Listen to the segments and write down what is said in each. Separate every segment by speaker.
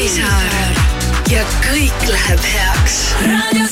Speaker 1: Kivisaar ja kõik läheb heaks.
Speaker 2: raadio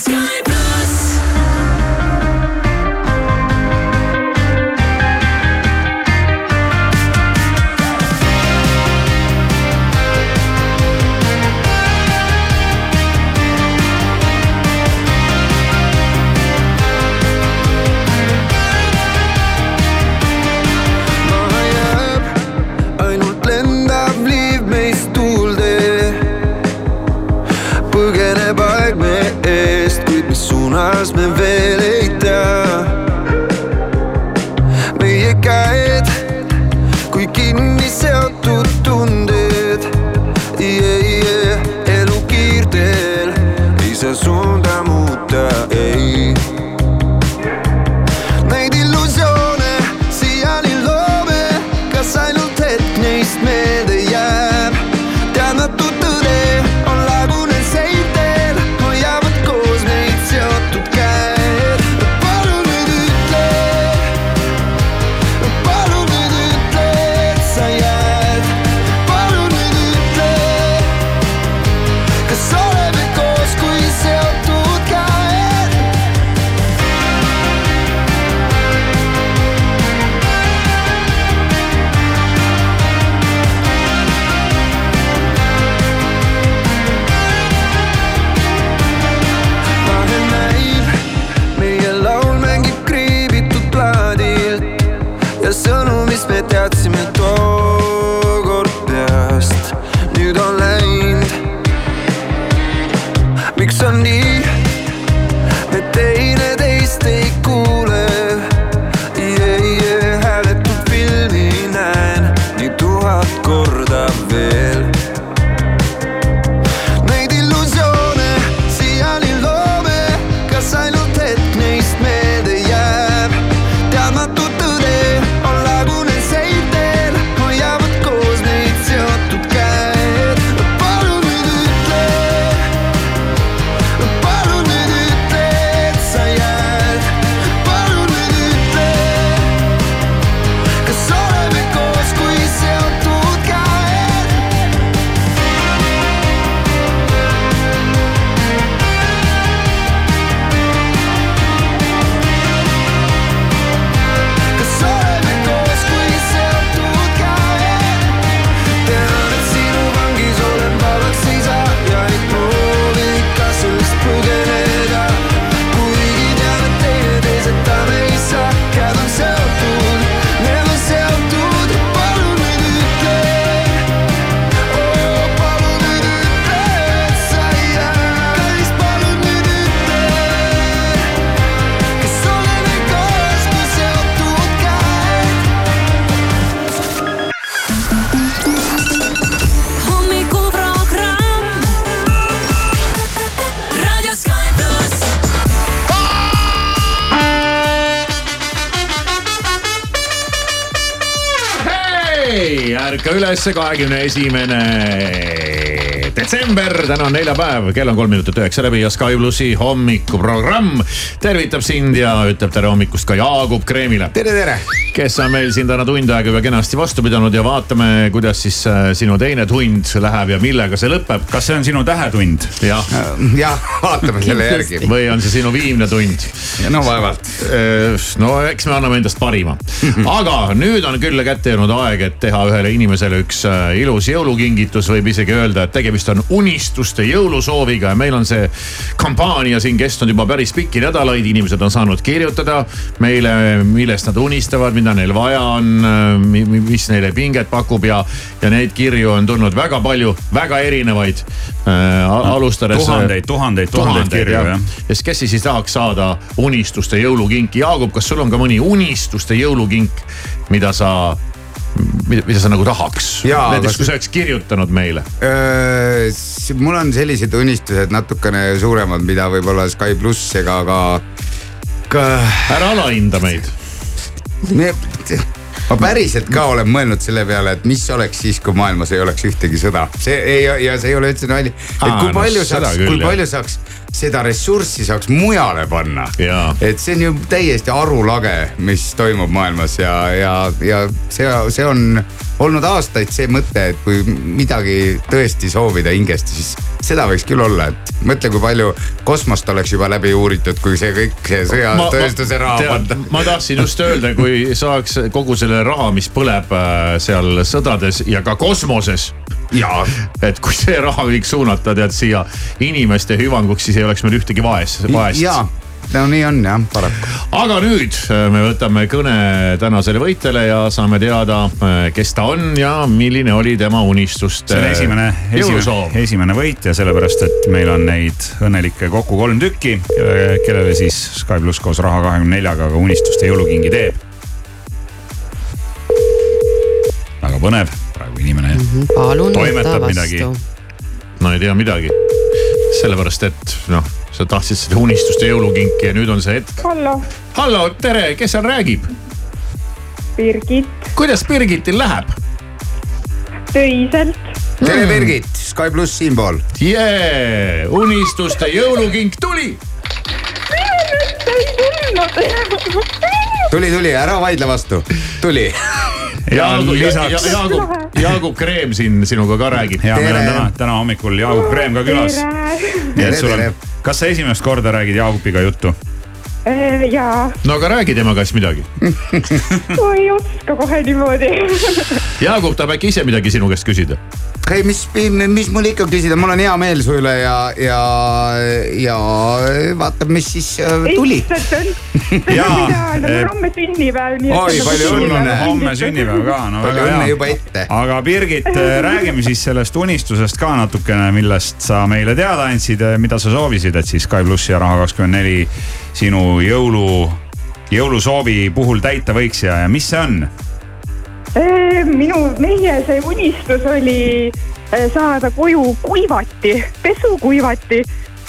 Speaker 3: ülesse, kahekümne esimene detsember, täna on neljapäev, kell on kolm minutit üheksa läbi ja Sky plussi hommikuprogramm tervitab sind ja ütleb tere hommikust ka Jaagup Kreemile.
Speaker 4: tere, tere.
Speaker 3: Kes on meil siin täna tund aega juba kenasti vastu pidanud ja vaatame, kuidas siis äh, sinu teine tund läheb ja millega see lõpeb.
Speaker 5: kas see on sinu tähetund?
Speaker 3: jah,
Speaker 4: jah, vaatame selle järgi.
Speaker 3: või on see sinu viimne tund?
Speaker 4: no vaevalt.
Speaker 3: no eks me anname endast parima. aga nüüd on küll kätte jõudnud aeg, et teha ühele inimesele üks äh, ilus jõulukingitus, võib isegi öelda, et tegemist on unistuste jõulusooviga ja meil on see kampaania siin kestnud juba päris pikki nädalaid, inimesed on saanud kirjutada meile, millest nad unistavad, mida neil vaja on, mis neile pinget pakub ja, ja neid kirju on tulnud väga palju, väga erinevaid äh,. alustades.
Speaker 5: tuhandeid, tuhandeid, tuhandeid kirju jah.
Speaker 3: ja siis, kes siis tahaks saada unistuste jõulukinki, Jaagup, kas sul on ka mõni unistuste jõulukink, mida sa, mida, mida sa nagu tahaks? Näiteks kui sa oleks kirjutanud meile.
Speaker 4: mul on sellised unistused natukene suuremad, mida võib-olla Sky pluss ega ka, ka.
Speaker 3: ära alahinda meid.
Speaker 4: Ma päriselt ka olen mõelnud selle peale, et mis oleks siis, kui maailmas ei oleks ühtegi sõda. see ei, ja see ei ole üldse nali. et
Speaker 3: Aa,
Speaker 4: kui
Speaker 3: no
Speaker 4: palju
Speaker 3: seda
Speaker 4: saaks,
Speaker 3: küll,
Speaker 4: kui palju saaks seda ressurssi saaks mujale panna et see on ju täiesti arulage, mis toimub maailmas ja, ja, ja see, see on olnud aastaid see mõte, et kui midagi tõesti soovida hingest, siis seda võiks küll olla, et mõtle, kui palju kosmost oleks juba läbi uuritud, kui see kõik see sõjatööstuse raha panna.
Speaker 3: ma tahtsin just öelda, kui saaks kogu selle raha, mis põleb äh, seal sõdades ja ka kosmoses. Et kui see raha kõik suunata tead siia inimeste hüvanguks, siis ei oleks meil ühtegi vaest, vaest.
Speaker 4: jaa, no nii on jah, paraku.
Speaker 3: aga nüüd äh, me võtame kõne tänasele võitjale ja saame teada, kes ta on ja milline oli tema unistuste
Speaker 5: see on esimene, esimene, esimene võitja, sellepärast et meil on neid õnnelikke kokku kolm tükki, kellele siis Sky pluss koos Raha kahekümne neljaga ka unistuste jõulukingi teeb. väga põnev, praegu inimene
Speaker 6: palun võta
Speaker 5: Toimetab midagi.
Speaker 6: vastu.
Speaker 3: no ei tea midagi. sellepärast, et noh, sa tahtsid seda unistuste jõulukinki ja nüüd on see hetk.
Speaker 7: hallo,
Speaker 3: hallo, tere, kes seal räägib?
Speaker 7: Birgit,
Speaker 3: kuidas Birgitil läheb?
Speaker 7: töiselt.
Speaker 4: tere
Speaker 3: Hmm.
Speaker 4: Birgit, Sky pluss siinpool.
Speaker 3: jee, unistuste jõulukink tuli.
Speaker 4: tuli, tuli, ära vaidle vastu, tuli.
Speaker 5: ja
Speaker 3: Jaagup,
Speaker 5: lisaks,
Speaker 3: Jaagup, Jaagup Kreem siin sinuga ka räägib.
Speaker 5: ja meil on täna, täna hommikul Jaagup Kreem ka külas. nii et sul on, kas sa esimest korda räägid Jaagupiga juttu?
Speaker 7: jaa,
Speaker 3: no aga räägi temaga siis midagi.
Speaker 7: ma ei oska kohe niimoodi.
Speaker 3: Jaagup tahab äkki ise midagi sinu käest küsida.
Speaker 4: ei, mis, mis mul ikka küsida, mul on hea meel su üle ja, ja, ja vaatab, mis siis äh, tuli.
Speaker 5: Jaa, eh,
Speaker 7: homme sünnipäev, nii
Speaker 4: Oi,
Speaker 7: et.
Speaker 4: palju õnne.
Speaker 5: homme sünnipäev ka, no väga hea
Speaker 4: juba ette.
Speaker 5: aga Birgit, räägime siis sellest unistusest ka natukene, millest sa meile teada andsid, mida sa soovisid, et siis Sky pluss ja Raha kakskümmend neli sinu jõulu, jõulusoovi puhul täita võiks ja, ja mis see on?
Speaker 7: minu, meie see unistus oli eh, saada koju kuivati, pesukuivati,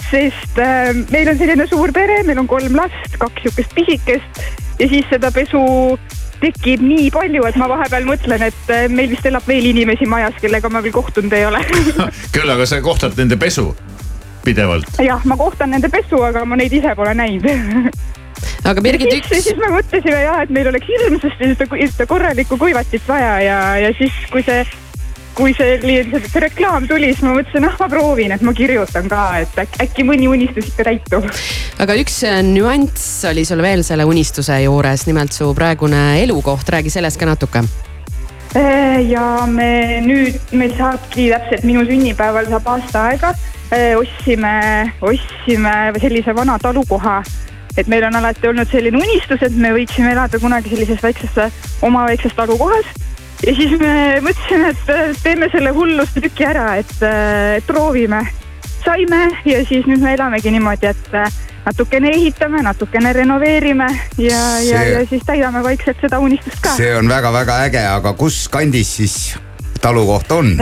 Speaker 7: sest eh, meil on selline suur pere, meil on kolm last, kaks sihukest pisikest ja siis seda pesu tekib nii palju, et ma vahepeal mõtlen, et eh, meil vist elab veel inimesi majas, kellega ma veel kohtunud ei ole
Speaker 3: küll aga sa kohtad nende pesu pidevalt.
Speaker 7: jah, ma kohtan nende pesu, aga ma neid ise pole näinud.
Speaker 6: aga Birgit, üks
Speaker 7: siis me mõtlesime jah, et meil oleks hirmsasti seda, korralikku kuivatit vaja ja, ja siis, kui see, kui see, see reklaam tuli, siis ma mõtlesin, ah ma proovin, et ma kirjutan ka, et äkki, äkki mõni unistus ikka täitub.
Speaker 6: aga üks äh, nüanss oli sul veel selle unistuse juures, nimelt su praegune elukoht, räägi sellest ka natuke.
Speaker 7: ja me nüüd, meil saabki täpselt minu sünnipäeval saab aasta aega, ostsime, ostsime sellise vana talukoha et meil on alati olnud selline unistus, et me võiksime elada kunagi sellises väikses, oma väikses talukohas. ja siis me mõtlesime, et äh, teeme selle hullust tüki ära, et äh, proovime. saime ja siis nüüd me elamegi niimoodi, et äh, natukene ehitame, natukene renoveerime ja, ja, ja siis täidame vaikselt seda unistust ka.
Speaker 4: see on väga-väga äge, aga kus kandis siis talukoht on?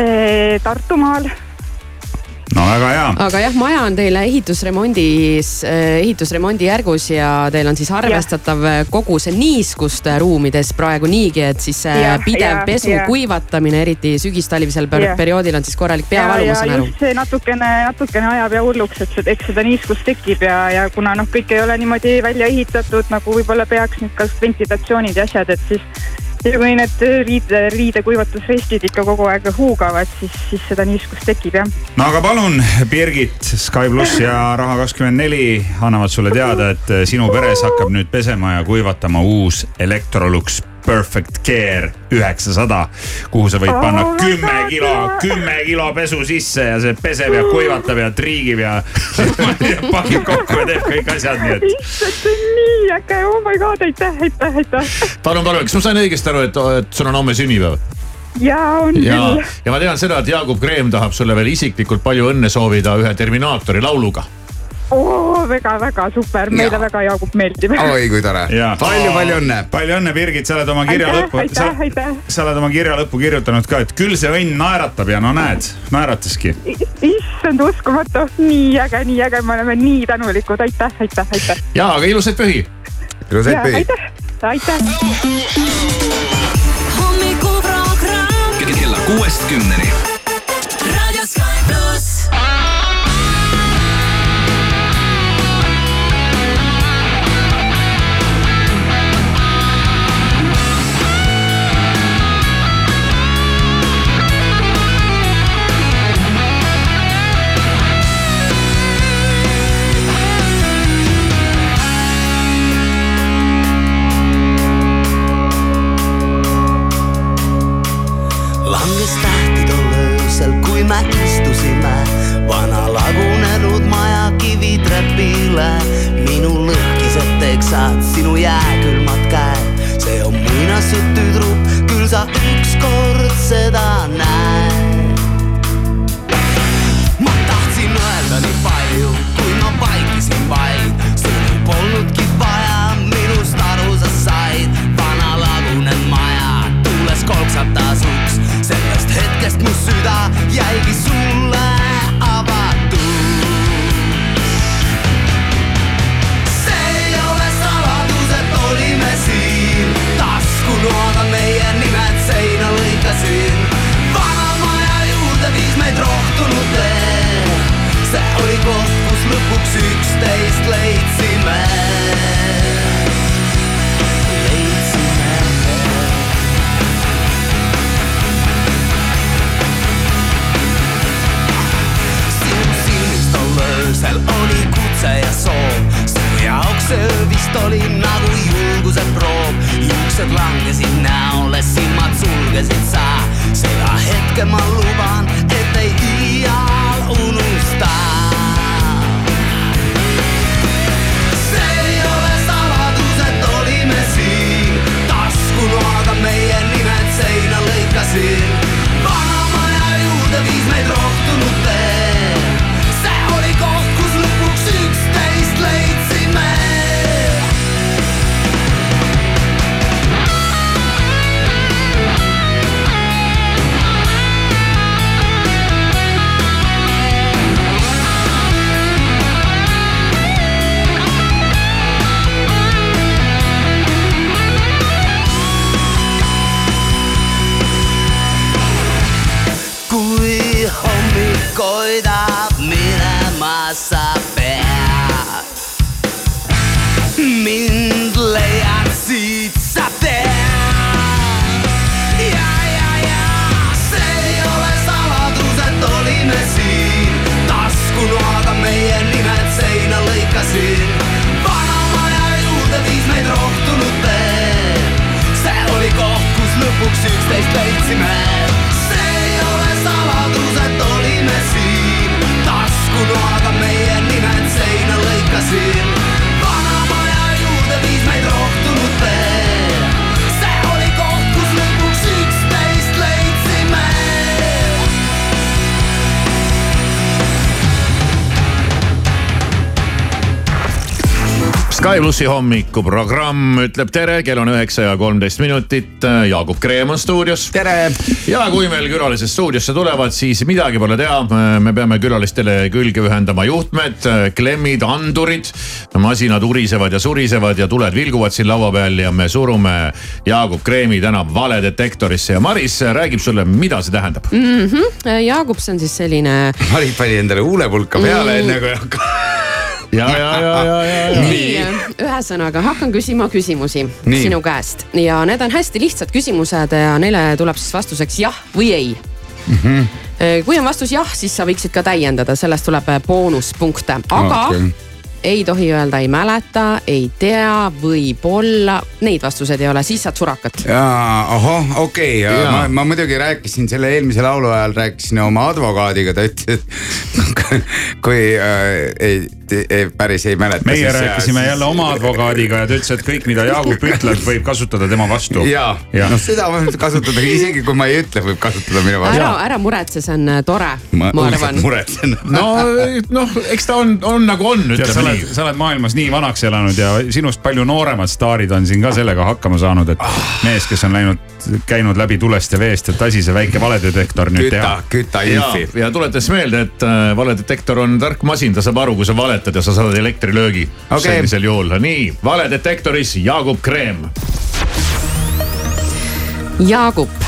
Speaker 7: Tartumaal
Speaker 5: no väga hea.
Speaker 6: aga jah, maja on teil ehitusremondis, ehitusremondi järgus ja teil on siis arvestatav kogus niiskust ruumides praegu niigi, et siis see
Speaker 7: Jah,
Speaker 6: pidev
Speaker 7: jah,
Speaker 6: pesu kuivatamine, eriti sügistalvisel perioodil on siis korralik
Speaker 7: ja,
Speaker 6: peavalu, ma
Speaker 7: ja
Speaker 6: saan aru.
Speaker 7: see natukene, natukene ajab ja hulluks, et see, eks seda niiskust tekib ja, ja kuna noh, kõik ei ole niimoodi välja ehitatud nagu võib-olla peaks nüüd ka ventilatsioonid ja asjad, et siis ja kui need riide, riidekuivatusvestid ikka kogu aeg huugavad, siis, siis seda niiskust tekib jah.
Speaker 5: no aga palun, Birgit, Sky pluss ja Raha kakskümmend neli annavad sulle teada, et sinu peres hakkab nüüd pesema ja kuivatama uus Electrolux Perfect Care üheksasada, kuhu sa võid
Speaker 7: Oh
Speaker 5: panna
Speaker 7: my
Speaker 5: kümme kilo kümme kilo pesu sisse ja see peseb ja kuivatab ja triigib ja pakib kokku ja teeb kõik asjad, nii et
Speaker 7: issand, see on nii äge, oh my god, aitäh, aitäh, aitäh.
Speaker 3: palun, palun, kas ma sain õigesti aru, et, et sul on homme sünnipäev?
Speaker 7: ja on
Speaker 3: ja
Speaker 7: küll,,
Speaker 3: ja ma tean seda, et Jaagup Kreem tahab sulle veel isiklikult palju õnne soovida ühe Terminaatori lauluga.
Speaker 7: Oo väga-väga super, meile
Speaker 4: Jaa.
Speaker 7: väga Jaagup meeldib.
Speaker 4: oi kui tore palju-palju õnne.
Speaker 5: palju õnne, Birgit, sa oled oma kirja
Speaker 7: aitäh,
Speaker 5: lõppu, sa,
Speaker 7: aitäh, aitäh.
Speaker 5: sa oled oma kirja lõppu kirjutanud ka, et küll see õnn naeratab ja no näed, naerataski
Speaker 7: issand, uskumatu, nii äge, nii äge, me oleme nii tänulikud, aitäh, aitäh, aitäh.
Speaker 3: ja, aga ilusaid pühi.
Speaker 4: ilusaid pühi.
Speaker 7: aitäh, aitäh.
Speaker 2: hommikuprogramm
Speaker 8: kella kuuest kümneni.
Speaker 9: Me istusime vana lagunenud maja kivitrepile. minu lõhkised teksad, sinu jääkülmad käed, see on muinasjutt tüdruk, küll sa ükskord seda näed. saladus, et olime siin, taskunoaga meie nimed seina lõikasin. vana maja juurde viis meid rohtunud
Speaker 3: Sky plussi hommikuprogramm ütleb tere, kell on üheksa ja kolmteist minutit. Jaagup Kreem on stuudios.
Speaker 4: tere.
Speaker 3: ja kui meil külalised stuudiosse tulevad, siis midagi pole teha. me peame külalistele külge ühendama juhtmed, klemmid, andurid. masinad urisevad ja surisevad ja tuled vilguvad siin laua peal ja me surume Jaagup Kreemi täna valedetektorisse ja Maris räägib sulle, mida see tähendab.
Speaker 6: Jaagup, see on siis selline
Speaker 4: Marit pani endale huulepulka peale enne kui hakkas.
Speaker 3: ja, ja, ja, ja, ja, ja.
Speaker 6: nii, ühesõnaga hakkan küsima küsimusi
Speaker 4: Nii.
Speaker 6: sinu käest ja need on hästi lihtsad küsimused ja neile tuleb siis vastuseks jah või ei mm. -hmm. kui on vastus jah, siis sa võiksid ka täiendada, sellest tuleb äh, boonuspunkte, aga okay. ei tohi öelda ei mäleta, ei tea, võib-olla, neid vastuseid ei ole, siis saad surakat.
Speaker 4: jaa, ahah, okei okay., ma, ma muidugi rääkisin selle eelmise laulu ajal rääkisin oma advokaadiga, ta ütles, et kui äh, ei, ei, päris ei mäleta.
Speaker 5: meie rääkisime jälle oma advokaadiga ja ta ütles, et kõik, mida Jaagup ütleb, võib kasutada tema vastu.
Speaker 4: ja, ja., noh seda võib kasutada, isegi kui ma ei ütle, võib kasutada minu
Speaker 6: ära
Speaker 4: vastu.,
Speaker 6: ära muretse, see on äh, tore, ma, arvan.
Speaker 4: muretsen.
Speaker 3: no, noh, eks ta on, on nagu on, ütleme
Speaker 5: oled,
Speaker 3: nii.
Speaker 5: sa oled maailmas nii vanaks elanud ja sinust palju nooremad staarid on siin ka sellega hakkama saanud, et mees, kes on läinud, käinud läbi tulest ja veest, et lasi see väike valedetektor nüüd
Speaker 4: küta
Speaker 5: teha.,
Speaker 4: küta
Speaker 3: ja
Speaker 4: infi.,
Speaker 3: ja tuletas meelde, et äh, valedetektor on tark masin, ta saab aru, kui sa valetad ja sa saad elektrilöögi
Speaker 4: Okei.
Speaker 3: sellisel juhul. nii, valedetektoris Jaagup Kreem.
Speaker 6: Jaagup,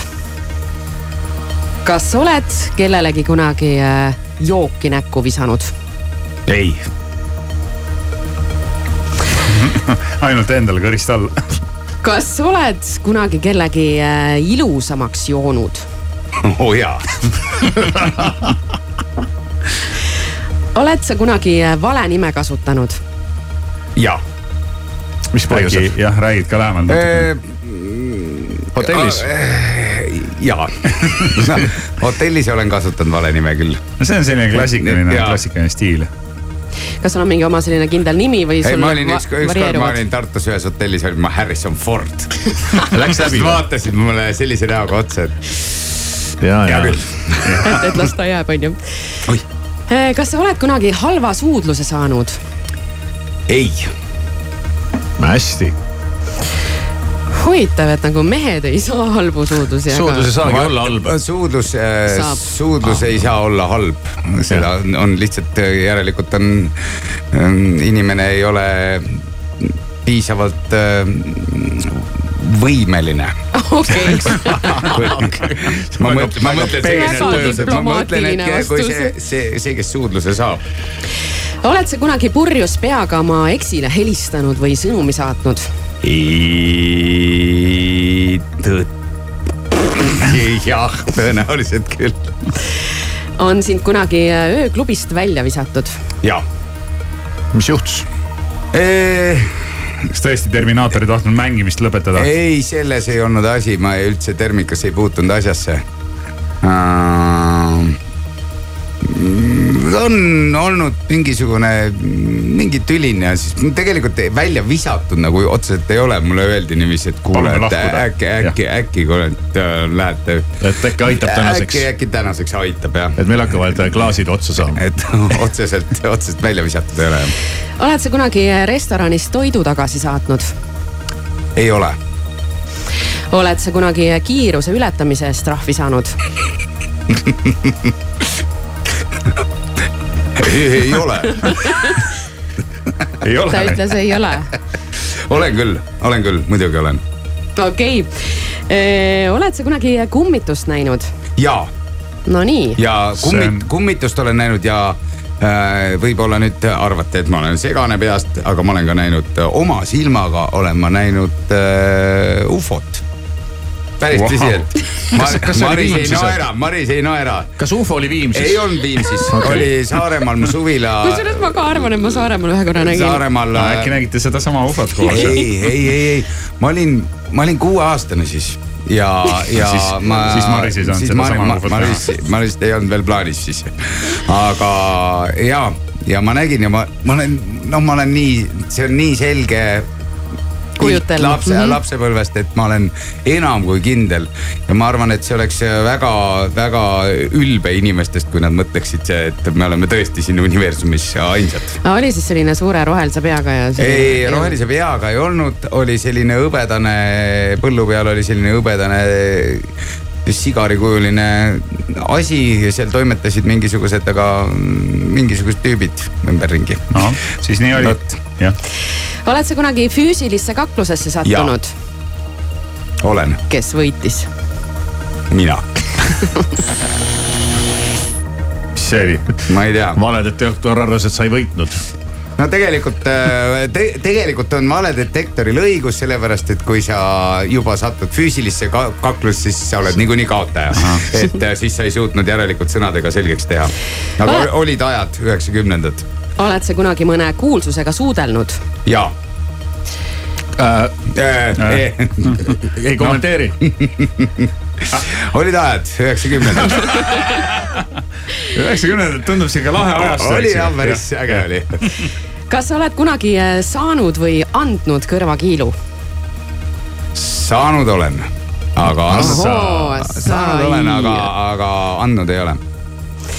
Speaker 6: kas oled kellelegi kunagi äh, jooki näkku visanud?
Speaker 5: ei. ainult endale kõrist alla.
Speaker 6: kas oled kunagi kellegi äh, ilusamaks joonud?
Speaker 4: oo jaa,
Speaker 6: oled sa kunagi äh, vale nime kasutanud?
Speaker 4: jaa.
Speaker 3: mis põhjusel?
Speaker 5: jah, räägid ka lähemalt natuke.
Speaker 4: Äh,
Speaker 3: hotellis?
Speaker 4: jaa hotellis olen kasutanud vale nime küll.
Speaker 5: no see on selline klassikaline, klassikaline stiil.
Speaker 6: Kas sul on mingi oma selline kindel nimi või
Speaker 4: ei, ma olin
Speaker 6: va-
Speaker 4: üks, ükskord ma olin Tartus ühes hotellis, olin ma Harrison Ford.
Speaker 3: Läks läbi.
Speaker 4: vaatasid mulle sellise näoga otsa, et
Speaker 3: ja,
Speaker 4: hea
Speaker 3: ja
Speaker 4: küll.
Speaker 6: et, et las ta jääb, onju
Speaker 4: Oih..
Speaker 6: kas sa oled kunagi halva suudluse saanud?
Speaker 4: ei,
Speaker 3: hästi.
Speaker 6: huvitav, et nagu mehed ei saa halbu suudlusi.
Speaker 3: suudlus ei saagi olla halb.
Speaker 4: suudlus, suudlus ei saa olla halb, seda on, lihtsalt äh, järelikult on, inimene ei ole piisavalt äh, võimeline.
Speaker 6: okei,
Speaker 4: ma mõtlen, ma mõtlen, et kui see see, see, kes suudluse saab,
Speaker 6: oled sa kunagi purjus peaga oma eksile helistanud või sõnumi saatnud?
Speaker 4: jah, tõenäoliselt küll,
Speaker 6: on sind kunagi äh, ööklubist välja visatud?
Speaker 4: ja.
Speaker 3: mis juhtus?
Speaker 5: kas tõesti Terminaator ei tahtnud mängimist lõpetada?
Speaker 4: ei, selles ei olnud asi, ma ei- üldse Termikas ei puutunud asjasse uh,. On olnud mingisugune, mingi tülin ja siis tegelikult välja visatud nagu otseselt ei ole, mulle öeldi niiviisi, et kuule, et äkki, äkki, äkki et äh, lähete.
Speaker 3: et äkki aitab tänaseks
Speaker 4: äkki, äkki tänaseks aitab jah,
Speaker 3: et meil hakkavad klaasid otsa saama.
Speaker 4: et otseselt, otseselt välja visatud ei ole,
Speaker 6: oled sa kunagi restoranis toidu tagasi saatnud?
Speaker 4: ei ole,
Speaker 6: oled sa kunagi kiiruse ületamise eest trahvi saanud?
Speaker 4: ei ole,
Speaker 5: ei
Speaker 6: ta
Speaker 5: ole.
Speaker 6: ütles ei ole.
Speaker 4: olen küll, olen küll, muidugi olen
Speaker 6: okei okay., oled sa kunagi kummitust näinud?
Speaker 4: ja
Speaker 6: Nonii,
Speaker 4: ja kummit- kummitust olen näinud ja äh, võib-olla nüüd arvate, et ma olen segane peast, aga ma olen ka näinud äh, oma silmaga olen ma näinud äh, ufot. Päris
Speaker 5: Vau.
Speaker 4: tõsiselt.
Speaker 3: Kas- kas see oli
Speaker 4: Maris ei naera, Maris ei naera.
Speaker 3: kas ufo oli Viimsis
Speaker 4: ei? olnud Viimsis okay., oli Saaremaal mu suvila.
Speaker 6: kusjuures ma ka arvan, et ma Saaremaal ühe korra nägin.
Speaker 4: Saaremaal
Speaker 5: no äkki nägite sedasama ufot koos?
Speaker 4: ei, ei, ei, ei, ma olin, ma olin kuueaastane siis ja, ja
Speaker 5: Siis-
Speaker 4: ma.
Speaker 5: siis Maris ei saanud sedasama ufot näha.
Speaker 4: Maris, Marist ei olnud veel plaanis siis. aga ja, ja ma nägin ja ma, ma olen, no ma olen nii, see on nii selge.
Speaker 6: Kujutelm.
Speaker 4: lapse mm. -hmm. lapsepõlvest, et ma olen enam kui kindel ja ma arvan, et see oleks väga-väga ülbe inimestest, kui nad mõtleksid, et me oleme tõesti siin universumis ainsad
Speaker 6: oli siis selline suure rohelise peaga ja?
Speaker 4: ei, rohelise peaga ei olnud, oli selline hõbedane, põllu peal oli selline hõbedane sigarikujuline asi ja seal toimetasid mingisugused, aga mingisugused tüübid ümberringi.
Speaker 5: siis nii oli
Speaker 4: Vot..
Speaker 6: Oled sa kunagi füüsilisse kaklusesse sattunud?
Speaker 4: olen
Speaker 6: kes võitis?
Speaker 4: mina,
Speaker 5: mis see oli?
Speaker 4: ma ei tea.
Speaker 3: valedetektor arvas, et sa ei võitnud.
Speaker 4: no tegelikult te,, tegelikult on valedetektoril õigus, sellepärast et kui sa juba satud füüsilisse ka kaklusse, siis sa oled niikuinii kaotaja. et äh, siis sa ei suutnud järelikult sõnadega selgeks teha. aga olid ajad, üheksakümnendad
Speaker 6: oled sa kunagi mõne kuulsusega suudelnud?
Speaker 4: ja
Speaker 3: Äh,
Speaker 4: äh,.
Speaker 3: ei kommenteeri.
Speaker 4: olid ajad, üheksakümnendad.
Speaker 5: üheksakümnendad tundub sihuke lahe ajastu.
Speaker 4: oli jah, päris äge oli.
Speaker 6: kas sa oled kunagi äh, saanud või andnud kõrvakiilu?
Speaker 4: saanud olen, aga saanud olen, aga, aga andnud ei ole.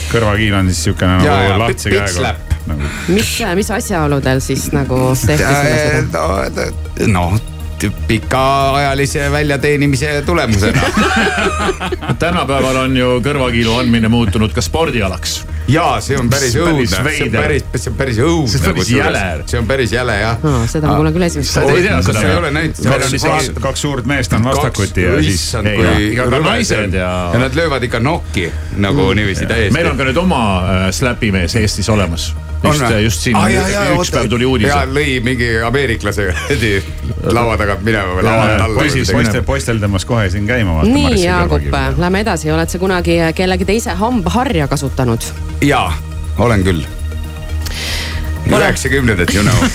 Speaker 5: kõrvakiil on siis siukene nagu lahtise käega
Speaker 4: slap..
Speaker 6: mis, mis asjaoludel siis nagu tehti sulle seda?
Speaker 4: noh, pikaajalise väljateenimise tulemusena.
Speaker 3: tänapäeval on ju kõrvakiilu andmine muutunud ka spordialaks.
Speaker 4: Ja see on päris õudne, see on päris, see on päris õudne.
Speaker 3: See on päris jäle.
Speaker 4: see on päris jäle jah.
Speaker 6: Aa, seda ma kuulen küll esimest
Speaker 3: Sa ei tea seda
Speaker 4: sa ei ole näinud?
Speaker 3: Meil on isegi-
Speaker 5: kaks suurt meest on vastakuti ja siis.
Speaker 4: issand,
Speaker 3: ei,
Speaker 4: kui
Speaker 3: ja- ja ka naised ja-
Speaker 4: ja nad löövad ikka nokki nagu niiviisi täiesti.
Speaker 3: meil on ka nüüd oma äh, släpimees Eestis olemas. just, just siin ah, üks päev tuli uudis.
Speaker 4: ja lõi mingi ameeriklase kuradi laua tagant minema või laua alla.
Speaker 5: poisid, poistel, poistel tõmbas kohe siin käima.
Speaker 6: nii, Jaagup, lähme edasi, oled sa kunagi kellegi teise hambaharja kasutanud?
Speaker 4: jaa, olen küll. üheksakümnendat you know.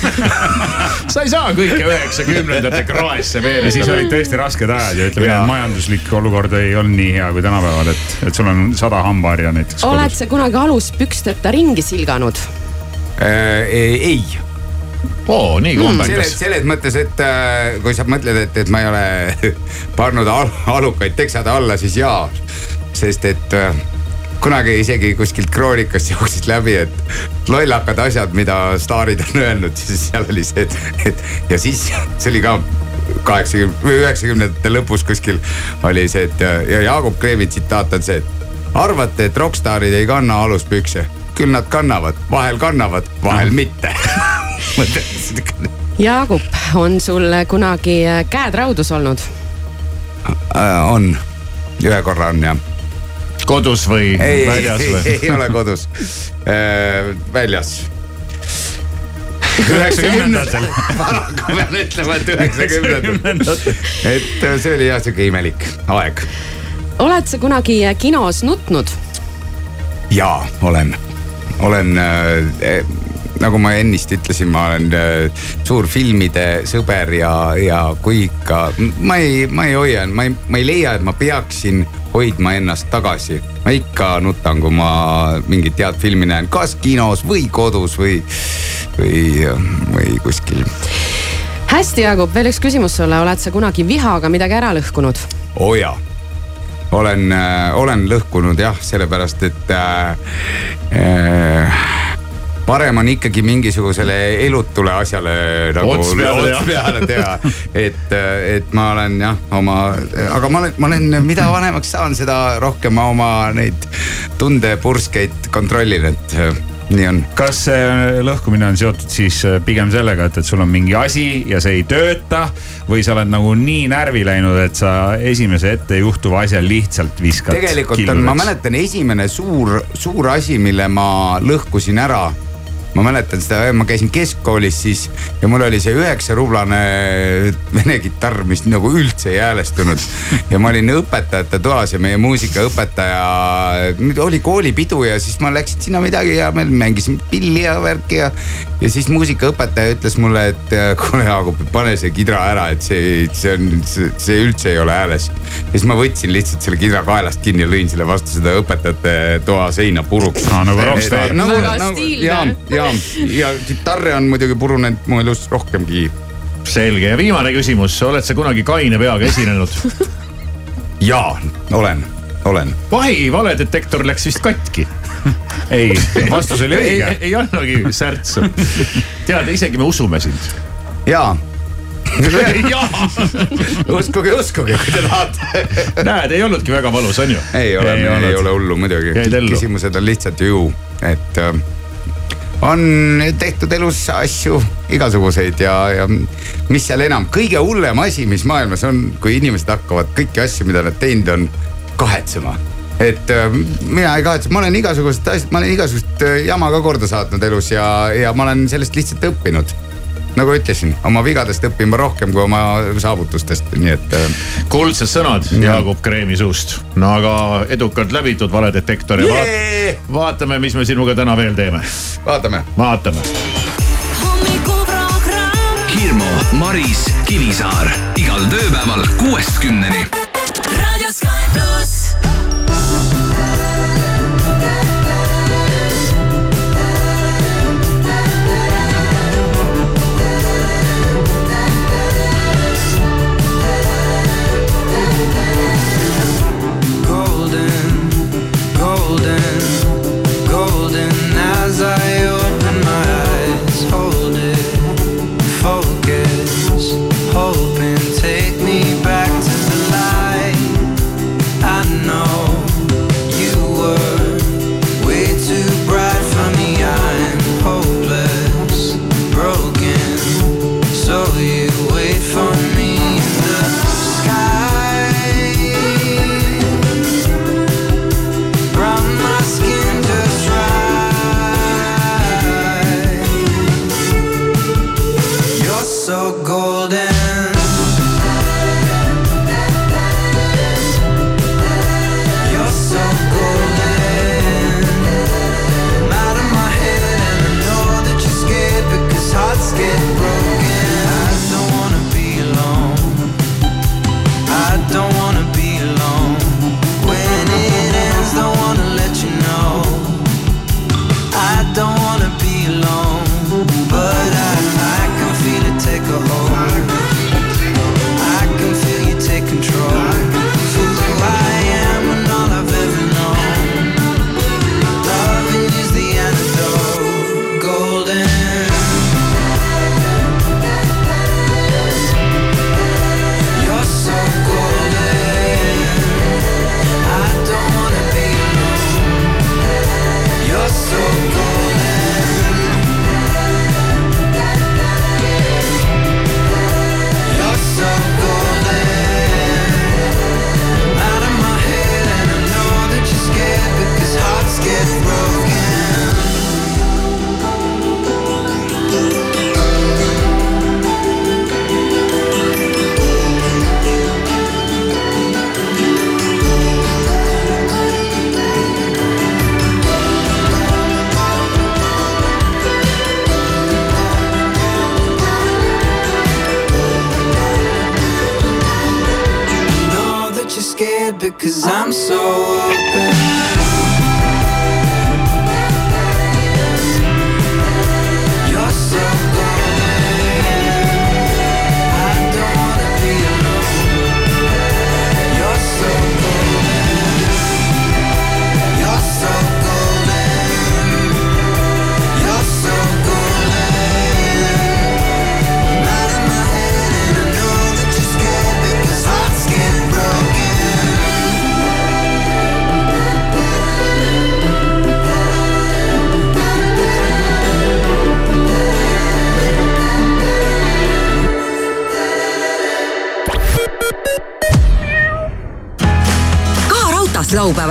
Speaker 3: sa ei saa kõike üheksakümnendate kraesse
Speaker 5: ja
Speaker 3: veel.
Speaker 5: siis olid tõesti rasked ajad ja ütleme, majanduslik olukord ei olnud nii hea kui tänapäeval, et, et sul on sada hambaharja näiteks
Speaker 6: oled
Speaker 5: kodus.
Speaker 6: sa kunagi aluspüksteta ringi silganud?
Speaker 4: ei,
Speaker 3: oo, nii
Speaker 4: selles,
Speaker 3: kombekas.
Speaker 4: selles mõttes, et äh, kui sa mõtled, et, et ma ei ole pannud al alukaid teksade alla, siis jaa. sest et äh, kunagi isegi kuskilt kroonikast jooksis läbi, et lollakad asjad, mida staarid on öelnud, siis seal oli see, et, et ja siis see oli ka kaheksakümne või üheksakümnendate lõpus kuskil oli see, et ja Jaagup Kreemi tsitaat on see, et arvate, et rokkstaarid ei kanna aluspükse, küll nad kannavad, vahel kannavad, vahel mitte.
Speaker 6: Jaagup, on sul kunagi käed raudus olnud?
Speaker 4: Äh, on, ühe korra on jah.
Speaker 3: Kodus või
Speaker 4: ei, ei,
Speaker 3: väljas või?
Speaker 4: ei ole kodus äh,, väljas.
Speaker 5: üheksakümnendatel.
Speaker 4: paraku pean ütlema, et üheksakümnendatel. et äh, see oli jah sihuke imelik aeg.
Speaker 6: oled sa kunagi kinos nutnud?
Speaker 4: jaa, olen, olen äh, nagu ma ennist ütlesin, ma olen äh, suur filmide sõber ja, ja kui ikka, ma ei, ma ei hoia, ma ei, ma ei leia, et ma peaksin hoidma ennast tagasi. ma ikka nutan, kui ma mingit head filmi näen, kas kinos või kodus või, või, või kuskil.
Speaker 6: hästi, Jaagup, veel üks küsimus sulle, oled sa kunagi vihaga midagi ära lõhkunud?
Speaker 4: oo oh, jaa, olen äh,, olen lõhkunud jah, sellepärast et äh, äh, parem on ikkagi mingisugusele elutule asjale nagu
Speaker 3: Ots peale
Speaker 4: ots peale teha. et, et ma olen jah oma, aga ma olen, ma olen, mida vanemaks saan, seda rohkem ma oma neid tundepurskeid kontrollin, et äh, nii on.
Speaker 5: kas see lõhkumine on seotud siis äh, pigem sellega, et, et sul on mingi asi ja see ei tööta või sa oled nagu nii närvi läinud, et sa esimese ette juhtuva asja lihtsalt viskad.
Speaker 4: tegelikult on, ma. mäletan, esimene suur, suur asi, mille ma lõhkusin ära ma mäletan seda, ma käisin keskkoolis siis ja mul oli see üheksarublane vene kitarr, mis nagu üldse ei häälestunud. ja ma olin õpetajate toas ja meie muusikaõpetaja, oli koolipidu ja siis ma läksin sinna midagi ja me mängisime pilli ja värki ja. ja siis muusikaõpetaja ütles mulle, et kuule Jaagup, pane see kidra ära, et see, see on, see üldse ei ole hääles. ja siis ma võtsin lihtsalt selle kidra kaelast kinni ja lõin selle vastu seda õpetajate toa seina puruks
Speaker 5: Aa, nagu rockstar.
Speaker 4: nagu,
Speaker 6: Väga
Speaker 4: nagu
Speaker 6: stiilne.
Speaker 4: ja, ja, ja kitarre on muidugi purunenud mu elus rohkemgi.
Speaker 3: selge ja viimane küsimus, oled sa kunagi kaine peaga esinenud?
Speaker 4: jaa, olen, olen.
Speaker 3: vahi valedetektor läks vist katki.
Speaker 5: ei, vastus oli
Speaker 3: ei,
Speaker 5: õige.
Speaker 3: ei annagi särtsu. tead, isegi me usume sind.
Speaker 4: jaa, uskuge, uskuge, kui te tahate.
Speaker 3: näed, ei olnudki väga valus, on ju?
Speaker 4: ei ole,
Speaker 5: Ei
Speaker 4: ei, ei ole hullu muidugi küsimused on lihtsalt ju, et äh, on tehtud elus asju igasuguseid ja, ja mis seal enam, kõige hullem asi, mis maailmas on, kui inimesed hakkavad kõiki asju, mida nad teinud on, kahetsema et äh, mina ei kahetse, ma olen igasugused asjad, ma olen igasugust äh, jama ka korda saatnud elus ja, ja ma olen sellest lihtsalt õppinud. Nagu ütlesin, oma vigadest õpin ma rohkem kui oma saavutustest, nii et äh,
Speaker 3: kuldsed sõnad Jaagup Kreemi suust. no aga edukalt läbitud valedetektor ja vaat,
Speaker 4: Jee!
Speaker 3: vaatame, mis me sinuga täna veel teeme.
Speaker 4: vaatame.
Speaker 3: vaatame.
Speaker 1: Hirmu, Maris, Kivisaar igal tööpäeval kuuest kümneni.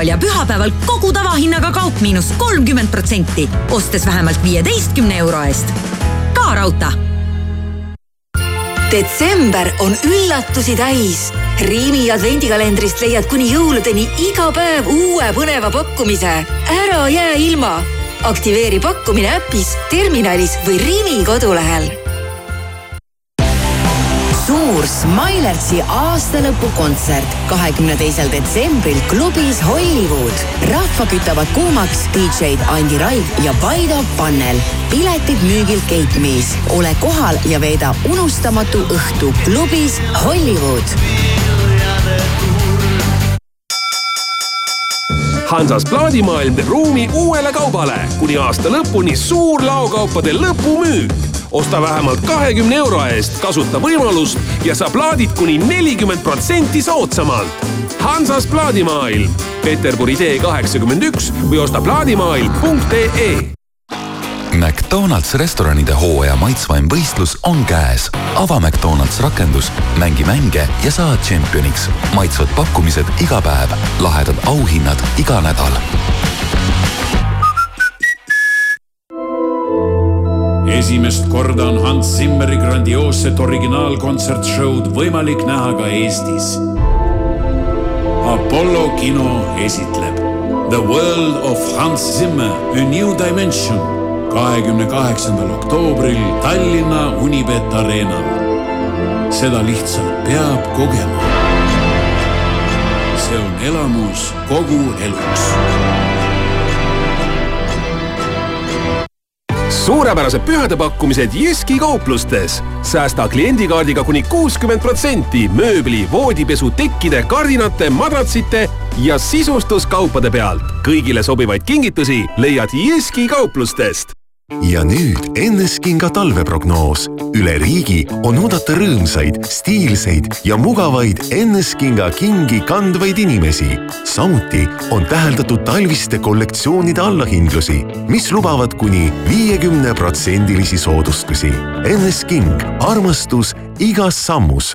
Speaker 10: Laupäeval ja pühapäeval kogu tavahinnaga kaup miinus kolmkümmend protsenti, ostes vähemalt viieteistkümne euro eest. ka raudtee
Speaker 11: detsember on üllatusi täis. Riimi advendikalendrist leiad kuni jõuludeni iga päev uue põneva pakkumise. ära jää ilma. aktiveeri pakkumine äpis, terminalis või Riimi kodulehel
Speaker 12: suur Smilertsi aastalõpukontsert kahekümne teisel detsembril klubis Hollywood. rahva kütavad kuumaks DJ-d Andi Raig ja Paido Pannel. piletid müügil Gate Me's. ole kohal ja veeda unustamatu õhtu klubis Hollywood.
Speaker 13: Hansas plaadimaailm teeb ruumi uuele kaubale. kuni aasta lõpuni suur laokaupade lõpumüük. Osta vähemalt kahekümne euro eest, kasuta võimalust ja saa plaadid kuni nelikümmend protsenti soodsamalt. Hansas plaadimaailm, Peterburi tee kaheksakümmend üks või osta plaadimaailm.ee
Speaker 14: McDonalds restoranide hooaja maitsvaim võistlus on käes. ava McDonalds rakendus, mängi mänge ja saa tšempioniks. maitsvad pakkumised iga päev, lahedad auhinnad iga nädal.
Speaker 15: Esimest korda on Hans Zimmeri grandioosset originaalkontsertshow'd võimalik näha ka Eestis. Apollo kino esitleb The World of Hans Zimmer, A New Dimension kahekümne kaheksandal oktoobril Tallinna Unibet Arenal. seda lihtsalt peab kogema. see on elamus kogu eluks
Speaker 13: suurepärased pühadepakkumised Jyski kauplustes. säästa kliendikaardiga kuni kuuskümmend protsenti mööbli, voodipesu, tekkide, kardinate, madratsite ja sisustuskaupade pealt. kõigile sobivaid kingitusi leiad Jyski kauplustest
Speaker 16: ja nüüd Enneskinga talveprognoos. üle riigi on oodata rõõmsaid, stiilseid ja mugavaid Enneskinga kingi kandvaid inimesi. samuti on täheldatud talviste kollektsioonide allahindlusi, mis lubavad kuni viiekümneprotsendilisi soodustusi. Ennesking, armastus igas sammus.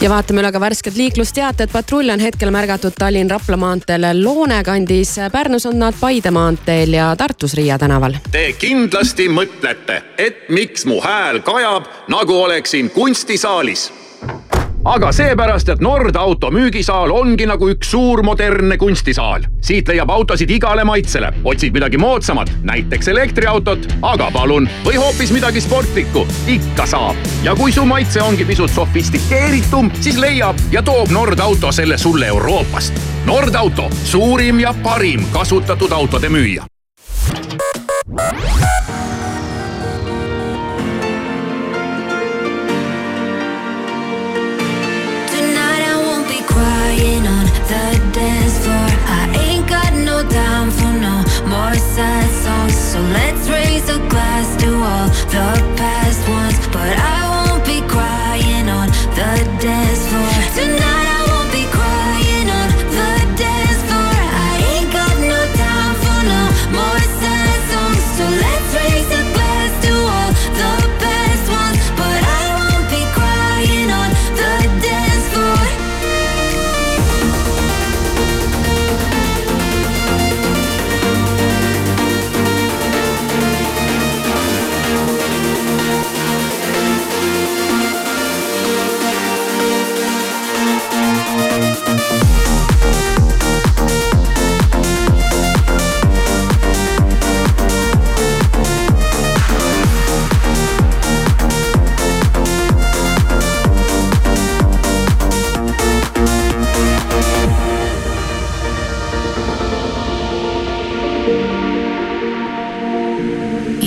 Speaker 6: ja vaatame üle ka värsked liiklusteated. patrull on hetkel märgatud Tallinn-Rapla maanteel Loone kandis. Pärnus on nad Paide maanteel ja Tartus Riia tänaval.
Speaker 3: Te kindlasti mõtlete, et miks mu hääl kajab, nagu oleksin kunstisaalis aga seepärast, et Nord auto müügisaal ongi nagu üks suur modernne kunstisaal. siit leiab autosid igale maitsele. otsid midagi moodsamat, näiteks elektriautot, aga palun, või hoopis midagi sportlikku, ikka saab. ja kui su maitse ongi pisut sofistikeeritum, siis leiab ja toob Nord auto selle sulle Euroopast. Nord auto, suurim ja parim kasutatud autode müüja.
Speaker 17: More sad songs. So let's raise a glass to all the past ones. But I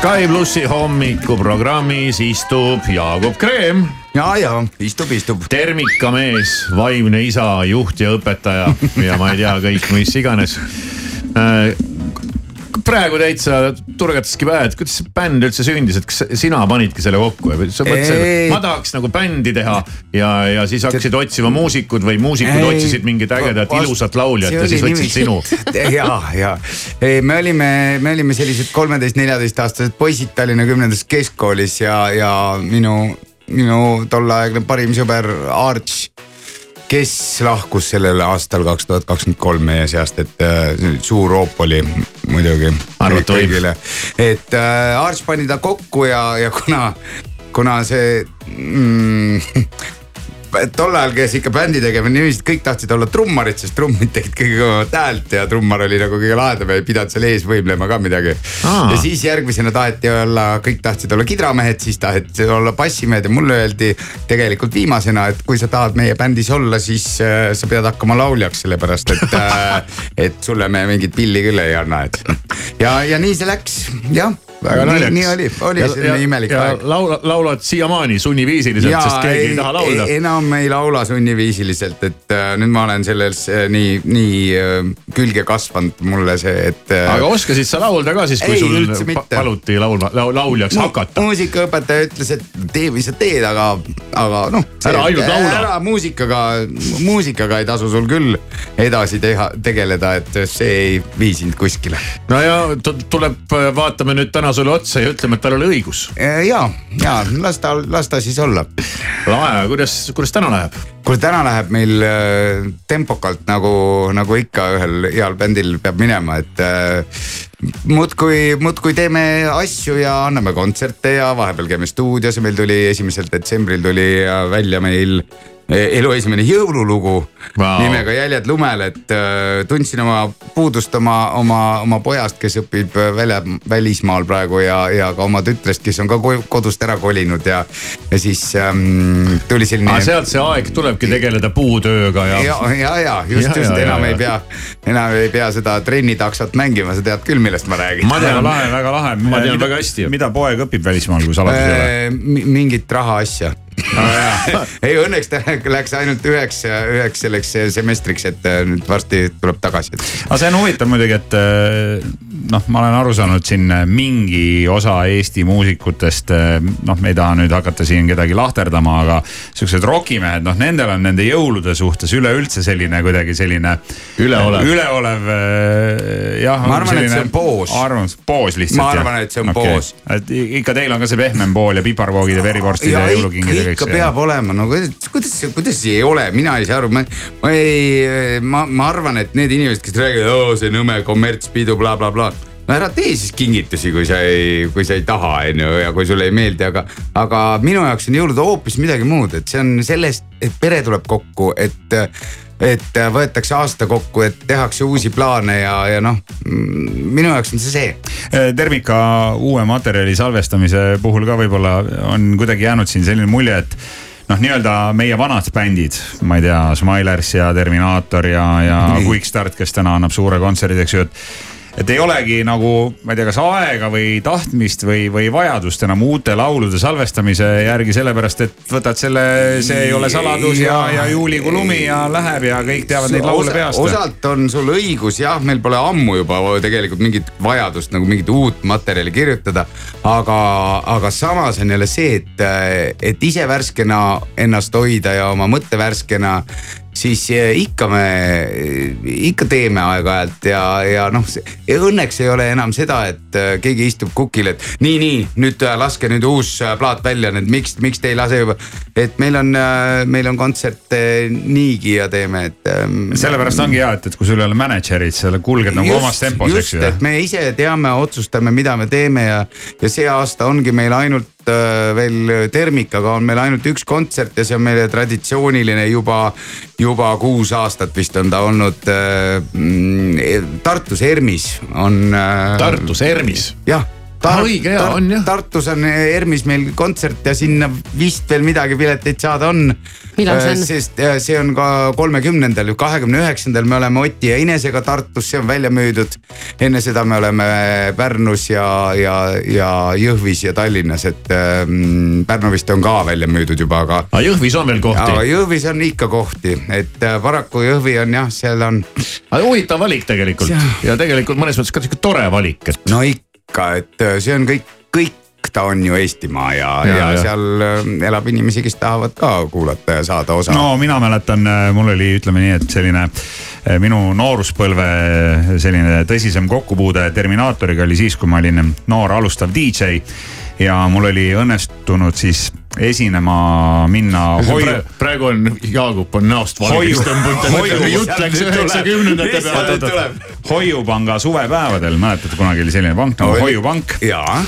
Speaker 3: Sky plussi hommikuprogrammis istub Jaagup Kreem.
Speaker 4: ja, ja istub, istub.
Speaker 3: termikamees, vaimne isa, juht ja õpetaja ja ma ei tea, kõik mis iganes Äh, praegu täitsa turgataski pähe, et kuidas see bänd üldse sündis, et kas sina panidki selle kokku või? Sa mõtlesid, et ma tahaks nagu bändi teha ja, ja siis hakkasid otsima muusikud või muusikud
Speaker 4: Ei.
Speaker 3: otsisid mingit ägedat ilusat lauljat ja siis võtsid sinu.
Speaker 4: Ja, ja ei, me olime, me olime sellised kolmeteist-neljateist aastased poisid Tallinna kümnendas keskkoolis ja, ja minu, minu tolleaegne parim sõber Arch kes lahkus sellel aastal kaks tuhat kakskümmend kolm meie seast, et äh, suur hoop oli muidugi. Et äh, Arch pani ta kokku ja, ja kuna, kuna see mm, tol ajal käis ikka bändi tegemine niiviisi, et kõik tahtsid olla trummarid, sest trummid tegid kõige kõvemat häält ja trummar oli nagu kõige lahedam ja ei pidanud seal ees võimlema ka midagi. Ja siis järgmisena taheti olla, kõik tahtsid olla kidramehed, siis taheti olla bassimehed ja mulle öeldi tegelikult viimasena, et kui sa tahad meie bändis olla, siis äh, sa pead hakkama lauljaks, sellepärast et äh, et sulle me mingit pilli küll ei anna, et. ja, ja nii see läks, jah.
Speaker 3: Väga naljakas.
Speaker 4: nii oli, oli selline imelik
Speaker 3: ja
Speaker 4: aeg.
Speaker 3: laula, laulad siiamaani sunniviisiliselt, sest keegi ei, taha laulda.
Speaker 4: enam ei laula sunniviisiliselt, et äh, nüüd ma olen selles äh, nii, nii äh, külge kasvanud mulle see, et äh,.
Speaker 3: aga oskasid sa laulda ka siis, kui
Speaker 4: Ei,
Speaker 3: sul pa- paluti laulma, lauljaks
Speaker 4: Mu-
Speaker 3: hakata?
Speaker 4: muusikaõpetaja ütles, et tee, mis sa teed, aga, aga noh.
Speaker 3: Ära ainult laula.
Speaker 4: ära muusikaga, muusikaga ei tasu sul küll edasi teha, tegeleda, et see ei vii sind kuskile.
Speaker 3: no ja tuleb, vaatame nüüd täna sulle otsa ja ütleme, et tal oli õigus.
Speaker 4: ja, ja las ta, las ta siis olla.
Speaker 3: lahe, kuidas, kuidas täna läheb?
Speaker 4: kuule, täna läheb meil äh, tempokalt nagu, nagu ikka ühel heal bändil peab minema, et äh, muudkui, muudkui teeme asju ja anname kontserte ja vahepeal käime stuudios ja meil tuli esimesel detsembril tuli äh, välja meil elu esimene jõululugu
Speaker 3: Vau.
Speaker 4: nimega Jäljed lumel, et äh, tundsin oma puudust oma, oma, oma pojast, kes õpib äh, välja, välismaal praegu ja, ja ka oma tütrest, kes on ka ko- kodust ära kolinud ja, ja siis ähm, tuli selline.
Speaker 3: aga sealt see aeg tulebki tegeleda puutööga ja.
Speaker 4: ja, ja, ja just, just
Speaker 3: ja,
Speaker 4: enam
Speaker 3: ja,
Speaker 4: ei pea, enam ei pea seda trennitaksot mängima, sa tead küll, millest ma räägin.
Speaker 5: väga lahe, väga lahe.
Speaker 3: Ma tean
Speaker 5: mida,
Speaker 3: väga hästi.
Speaker 5: mida poeg õpib välismaal, kui saladus ei ole?
Speaker 4: Äh, mingit raha asja ei, õnneks ta läks ainult üheks, üheks selleks semestriks, et äh, nüüd varsti tuleb tagasi.
Speaker 5: aga see on huvitav muidugi, et äh, noh, ma olen aru saanud siin äh, mingi osa Eesti muusikutest, noh, me ei taha nüüd hakata siin kedagi lahterdama, aga siuksed rokimehed, noh, nendel on nende jõulude suhtes üleüldse selline kuidagi selline.
Speaker 3: Üleolev.
Speaker 5: üleolev äh, jah.
Speaker 4: Ma arvan, et see on poos.
Speaker 5: arvamus, poos lihtsalt.
Speaker 4: Ma arvan, et see on poos.
Speaker 5: et ikka teil on ka see pehmem pool ja piparvoogid ja verivorstid ja, ja jõulukingid ja kõik
Speaker 4: ikka
Speaker 5: see.
Speaker 4: peab olema, no kuidas, kuidas, ei ole, mina ei saa aru, ma, ma ei, ma, ma arvan, et need inimesed, kes räägivad, oo see nõme kommertspidu bla, bla, blablabla no ära tee siis kingitusi, kui sa ei, kui sa ei taha, on ju, ja kui sulle ei meeldi, aga, aga minu jaoks on jõulud hoopis midagi muud, et see on sellest, et pere tuleb kokku, et et võetakse aasta kokku, et tehakse uusi plaane ja, ja noh, minu jaoks on see see.
Speaker 5: Termika uue materjali salvestamise puhul ka võib-olla on kuidagi jäänud siin selline mulje, et noh, nii-öelda meie vanad bändid, ma ei tea, Smilers ja Terminaator ja, ja Quickstart, kes täna annab suure kontserdi, eks ju, et et ei olegi nagu, ma ei tea, kas aega või tahtmist või, või vajadust enam uute laulude salvestamise järgi, sellepärast et võtad selle, see ei ole saladus ja, ja juulikuu lumi ja läheb ja kõik teavad neid laule peast.
Speaker 4: osalt on sul õigus, jah, meil pole ammu juba tegelikult mingit vajadust nagu mingit uut materjali kirjutada. aga, aga samas on jälle see, et, et ise värskena ennast hoida ja oma mõtte värskena siis eh, ikka me, ikka teeme aeg-ajalt ja, ja noh, õnneks ei ole enam seda, et eh, keegi istub kukil, et nii, nii nüüd äh, laske nüüd uus plaat välja, nüüd miks, miks te ei lase juba. et meil on, meil on kontserte niigi ja teeme, et. ähm,
Speaker 5: sellepärast ongi hea, et, et kui sul ei ole mänedžerit, sa kulged nagu omas tempos, eks ju.
Speaker 4: et me ise teame, otsustame, mida me teeme ja, ja see aasta ongi meil ainult veel Termikaga on meil ainult üks kontsert ja see on meile traditsiooniline juba, juba kuus aastat vist on ta olnud äh, mm, Tartus ERMis on äh,.
Speaker 3: Tartus ERMis?
Speaker 4: jah
Speaker 3: Tar õige ja on jah.
Speaker 4: Tartus on ERMis meil kontsert ja sinna vist veel midagi pileteid saada on.
Speaker 6: on?
Speaker 4: sest äh, see on ka kolmekümnendal, kahekümne üheksandal me oleme Oti ja Inesega Tartus, see on välja müüdud. enne seda me oleme Pärnus ja, ja, ja Jõhvis ja Tallinnas, et ähm, Pärnu vist on ka välja müüdud juba, aga.
Speaker 3: aga Jõhvis on veel kohti?
Speaker 4: Jõhvis on ikka kohti, et äh, paraku Jõhvi on jah, seal on.
Speaker 3: huvitav valik tegelikult ja, ja tegelikult mõnes mõttes ka sihuke tore valik, et.
Speaker 4: no ikka ikka, et äh, see on kõik, kõik ta on ju Eestimaa ja, ja, ja, ja seal äh, elab inimesi, kes tahavad ka kuulata ja saada osa.
Speaker 5: no mina mäletan, äh, mul oli, ütleme nii, et selline minu nooruspõlve selline tõsisem kokkupuude Terminaatoriga oli siis, kui ma olin noor alustav DJ ja mul oli õnnestunud siis esinema minna
Speaker 3: hoiu. praegu on Jaagup on näost valgeks tõmbunud. jutt läks üheksakümnendate peale.
Speaker 5: hoiupanga suvepäevadel, mäletate, kunagi oli selline pank nagu Hoiupank.
Speaker 4: jaa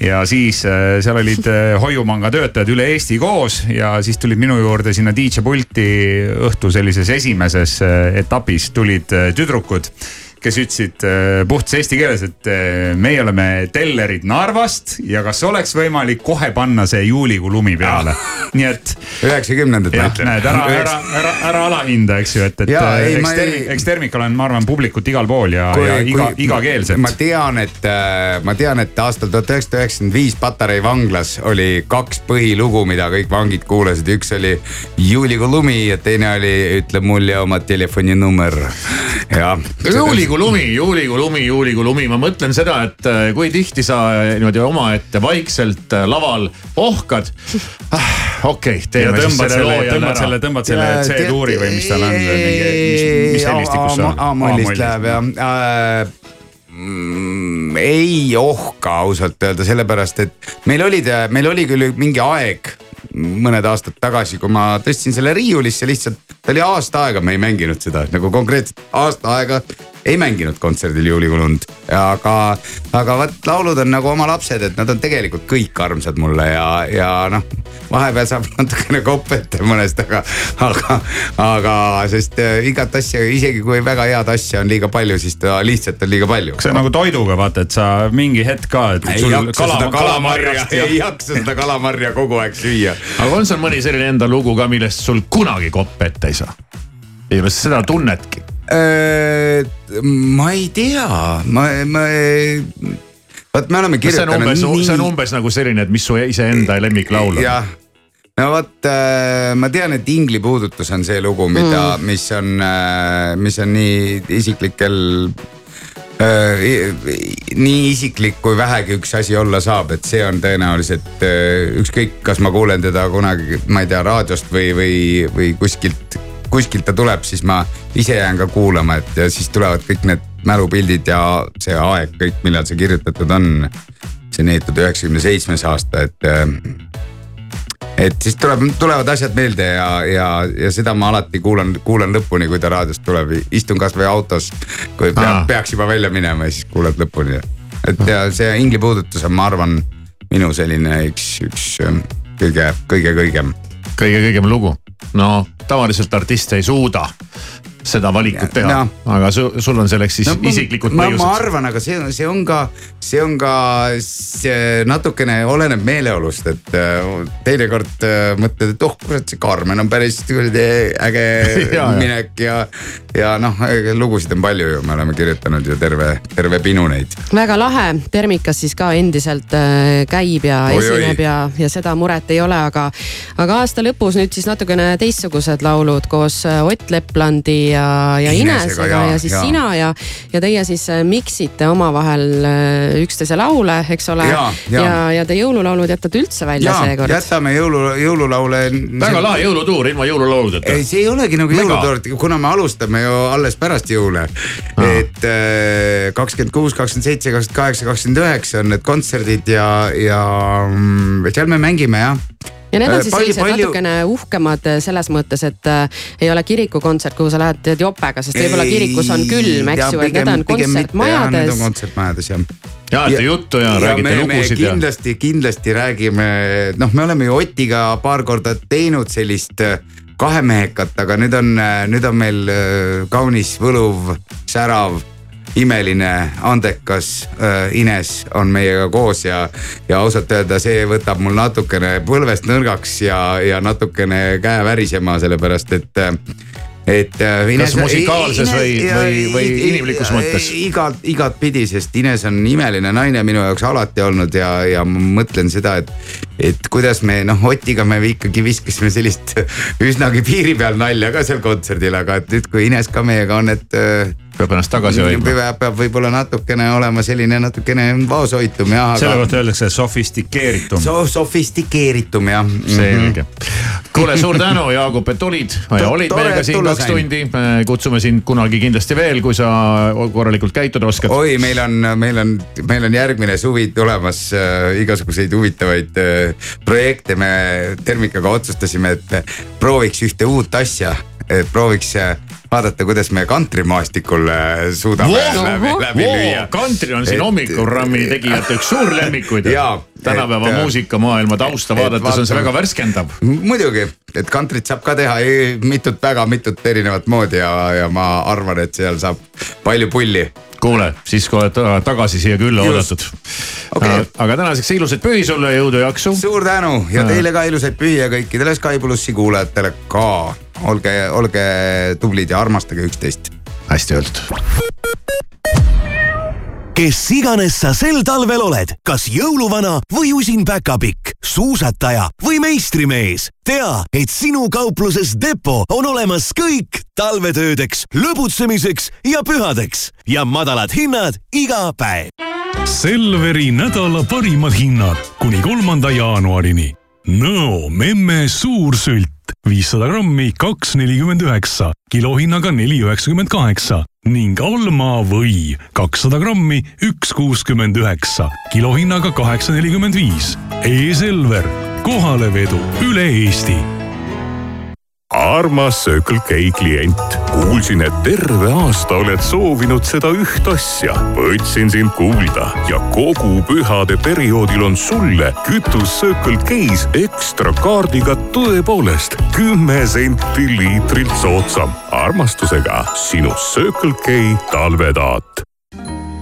Speaker 5: ja siis äh, seal olid äh, Hoiupanga töötajad üle Eesti koos ja siis tulid minu juurde sinna DJ pulti õhtu sellises esimeses äh, etapis tulid tüdrukud kes ütlesid äh, puhtas eesti keeles, et äh, meie oleme tellerid Narvast ja kas oleks võimalik kohe panna see juulikuu lumi peale. nii et.
Speaker 4: üheksakümnendad
Speaker 5: ma ütlen. näed ära, ära, ära, ära alahinda, eks ju, et, et ja, äh, ei, eks, termi, ei... eks Termikal on, ma arvan, publikut igal pool ja, ja iga, igakeelset.
Speaker 4: ma tean, et ma tean, et aastal tuhat üheksasada üheksakümmend viis Patarei vanglas oli kaks põhilugu, mida kõik vangid kuulasid, üks oli Juulikuu lumi ja teine oli Ütle mulle oma telefoninumber.
Speaker 3: jah. juulikuu lumi, juulikuu lumi, juulikuu lumi, ma mõtlen seda, et äh, kui tihti sa äh, niimoodi omaette vaikselt äh, laval ohkad. okei okay,, teeme siis selle loo jälle ära.
Speaker 5: selle, tõmbad selle C-tuuri või mis tal on, mis, mis helistikus see on?
Speaker 4: A-mollist läheb jah mm, ei ohka ausalt öelda, sellepärast et meil olid, meil oli küll mingi aeg mõned aastad tagasi, kui ma tõstsin selle riiulisse lihtsalt, ta oli aasta aega, me ei mänginud seda nagu konkreetselt aasta aega ei mänginud kontserdil Juulikuu lund. aga, aga vot laulud on nagu oma lapsed, et nad on tegelikult kõik armsad mulle ja, ja noh. vahepeal saab natukene kopp ette mõnest, aga, aga, aga sest äh, igat asja, isegi kui väga head asja on liiga palju, siis ta lihtsalt on liiga palju.
Speaker 5: see on nagu toiduga vaata, et sa mingi hetk ka, et.
Speaker 4: ei jaksa kala, seda kalamarja, ei jaksa seda kalamarja kogu aeg süüa.
Speaker 3: aga on seal mõni selline enda lugu ka, millest sul kunagi kopp ette ei saa? ei, seda tunnedki
Speaker 4: Äh, ma ei tea, ma, ma vot me oleme kirjutanud
Speaker 3: see on umbes nagu selline, et mis su iseenda lemmiklaul on.
Speaker 4: jah, no vot äh, ma tean, et Ingli puudutus on see lugu, mida mm., mis on, äh, mis on nii isiklikel äh,. nii isiklik, kui vähegi üks asi olla saab, et see on tõenäoliselt äh, ükskõik, kas ma kuulen teda kunagi, ma ei tea, raadiost või, või, või kuskilt kuskilt ta tuleb, siis ma ise jään ka kuulama, et ja siis tulevad kõik need mälupildid ja see aeg kõik, millal see kirjutatud on. see on ehitatud üheksakümne seitsmes aasta, et. et siis tuleb, tulevad asjad meelde ja, ja, ja seda ma alati kuulan, kuulan lõpuni, kui ta raadiost tuleb, istun kasvõi autos. kui peab, peaks juba välja minema ja siis kuulad lõpuni. et ja see Ingli puudutus on, ma arvan, minu selline üks, üks kõige, kõige kõigem.
Speaker 3: kõige kõigem lugu no tavaliselt artist ei suuda seda valikut teha
Speaker 4: Jah.,
Speaker 3: aga su, sul on selleks siis no,
Speaker 4: ma-
Speaker 3: isiklikud
Speaker 4: ma, ma
Speaker 3: põhjused.
Speaker 4: arvan, aga see, see on ka, see on ka, see natukene oleneb meeleolust, et äh, teinekord äh, mõtled, et oh kurat, see Karmen on päris kuradi äge
Speaker 3: Ja, ja.
Speaker 4: minek ja, ja noh, lugusid on palju ju, me oleme kirjutanud ju terve, terve pinu neid.
Speaker 6: väga lahe, Termikas siis ka endiselt äh, käib ja
Speaker 4: Oi, oi.
Speaker 6: esineb ja, ja seda muret ei ole, aga, aga aasta lõpus nüüd siis natukene teistsugused laulud koos Ott Leplandi ja, ja
Speaker 4: Inesega,
Speaker 6: ja, ja siis
Speaker 4: jaa.
Speaker 6: sina ja, ja teie siis äh, miksite omavahel äh, üksteise laule, eks ole. Ja,
Speaker 4: jaa.
Speaker 6: ja, ja te jõululaulud jätate üldse välja
Speaker 4: ja
Speaker 6: seekord.
Speaker 4: jätame jõulu, jõululaule.
Speaker 3: väga lahe jõulutuur ilma jõululauludeta.
Speaker 4: ei, see ei olegi nagu
Speaker 3: Mega.
Speaker 4: jõulutoort, kuna me alustame ju alles pärast jõule. et äh, kakskümmend kuus, kakskümmend seitse, kakskümmend kaheksa, kakskümmend üheksa on need kontserdid ja, ja mm, seal me mängime jah.
Speaker 6: Ja need on
Speaker 4: Äh,
Speaker 6: siis
Speaker 4: palju-
Speaker 6: sellised
Speaker 4: palju-
Speaker 6: natukene uhkemad äh, selles mõttes, et äh, ei ole kirikukontsert, kuhu sa lähed tead jopega, sest võib-olla kirikus on külm, eks ju, et need on
Speaker 4: Need on
Speaker 6: kontsertmajades.
Speaker 4: kontsertmajades jah.
Speaker 3: ja ajate juttu ja, räägite
Speaker 4: me,
Speaker 3: lugusid
Speaker 4: me
Speaker 3: ja.
Speaker 4: kindlasti, kindlasti räägime, noh, me oleme ju Otiga paar korda teinud sellist äh, kahemehekat, aga nüüd on, nüüd on meil kaunis võluv, särav imeline, andekas äh, Ines on meiega koos ja, ja ausalt öelda, see võtab mul natukene põlvest nõrgaks ja, ja natukene käe värisema, sellepärast et äh, et äh,
Speaker 3: Kas musikaalses või- või- või inimlikus mõttes?
Speaker 4: igat, igatpidi, sest Ines on imeline naine minu jaoks alati olnud ja, ja ma mõtlen seda, et, et kuidas me noh, Otiga me ikkagi viskasime sellist üsnagi piiri peal nalja ka seal kontserdil, aga et nüüd, kui Ines ka meiega on, et.
Speaker 3: Peab ennast tagasi hoidma.
Speaker 4: peab, peab võib-olla natukene olema selline natukene vaoshoitum jah.
Speaker 5: selle kohta öeldakse sofistikeeritum
Speaker 4: so,. sofistikeeritum jah.
Speaker 3: selge. kuule, suur tänu, Jaagup, et tulid ja olid meiega siin kaks
Speaker 4: sain.
Speaker 3: tundi. kutsume sind kunagi kindlasti veel, kui sa korralikult käituda oskad.
Speaker 4: oi, meil on, meil on, meil on järgmine suvi tulemas äh, igasuguseid huvitavaid äh, projekte, me Termikaga otsustasime, et prooviks ühte uut asja, et prooviks äh, vaadata, kuidas me kantrimaastikul äh, suudame läbi, läbi lüüa.
Speaker 3: kantri on siin hommikuprogrammi tegijate üks suurlemmikuid
Speaker 4: Jaa,.
Speaker 3: tänapäeva
Speaker 4: et-
Speaker 3: muusikamaailma tausta vaadates on see väga värskendav.
Speaker 4: muidugi, et kantrit saab ka teha ei- mitut, väga mitut erinevat moodi ja, ja ma arvan, et seal saab palju pulli.
Speaker 3: kuule, siis kui oled ta- tagasi siia külla
Speaker 4: Just.
Speaker 3: oodatud okay.. aga tänaseks ilusaid pühi sulle, jõudu, jaksu.
Speaker 4: suur tänu ja
Speaker 3: Äh.
Speaker 4: teile ka ilusaid pühi ja kõikidele Sky plussi kuulajatele ka. olge, olge tublid ja armastage üksteist.
Speaker 3: hästi öeldud.
Speaker 18: kes iganes sa sel talvel oled, kas jõuluvana või usin päkapikk, suusataja või meistrimees, tea, et sinu kaupluses Depo on olemas kõik talvetöödeks, lõbutsemiseks ja pühadeks ja madalad hinnad iga päev.
Speaker 19: Selveri nädala parimad hinnad kuni kolmanda jaanuarini. Nõo memme suursült viissada grammi kaks nelikümmend üheksa, kilohinnaga neli üheksakümmend kaheksa ning Alma või kakssada grammi üks kuuskümmend üheksa, kilohinnaga kaheksa nelikümmend viis. E-Selver, kohalevedu üle Eesti
Speaker 20: armas Circle K klient, kuulsin, et terve aasta oled soovinud seda üht asja. võtsin sind kuulda ja kogu pühade perioodil on sulle kütus Circle K-s ekstra kaardiga tõepoolest kümme senti liitrilt soodsam. armastusega sinu Circle K talvetaat.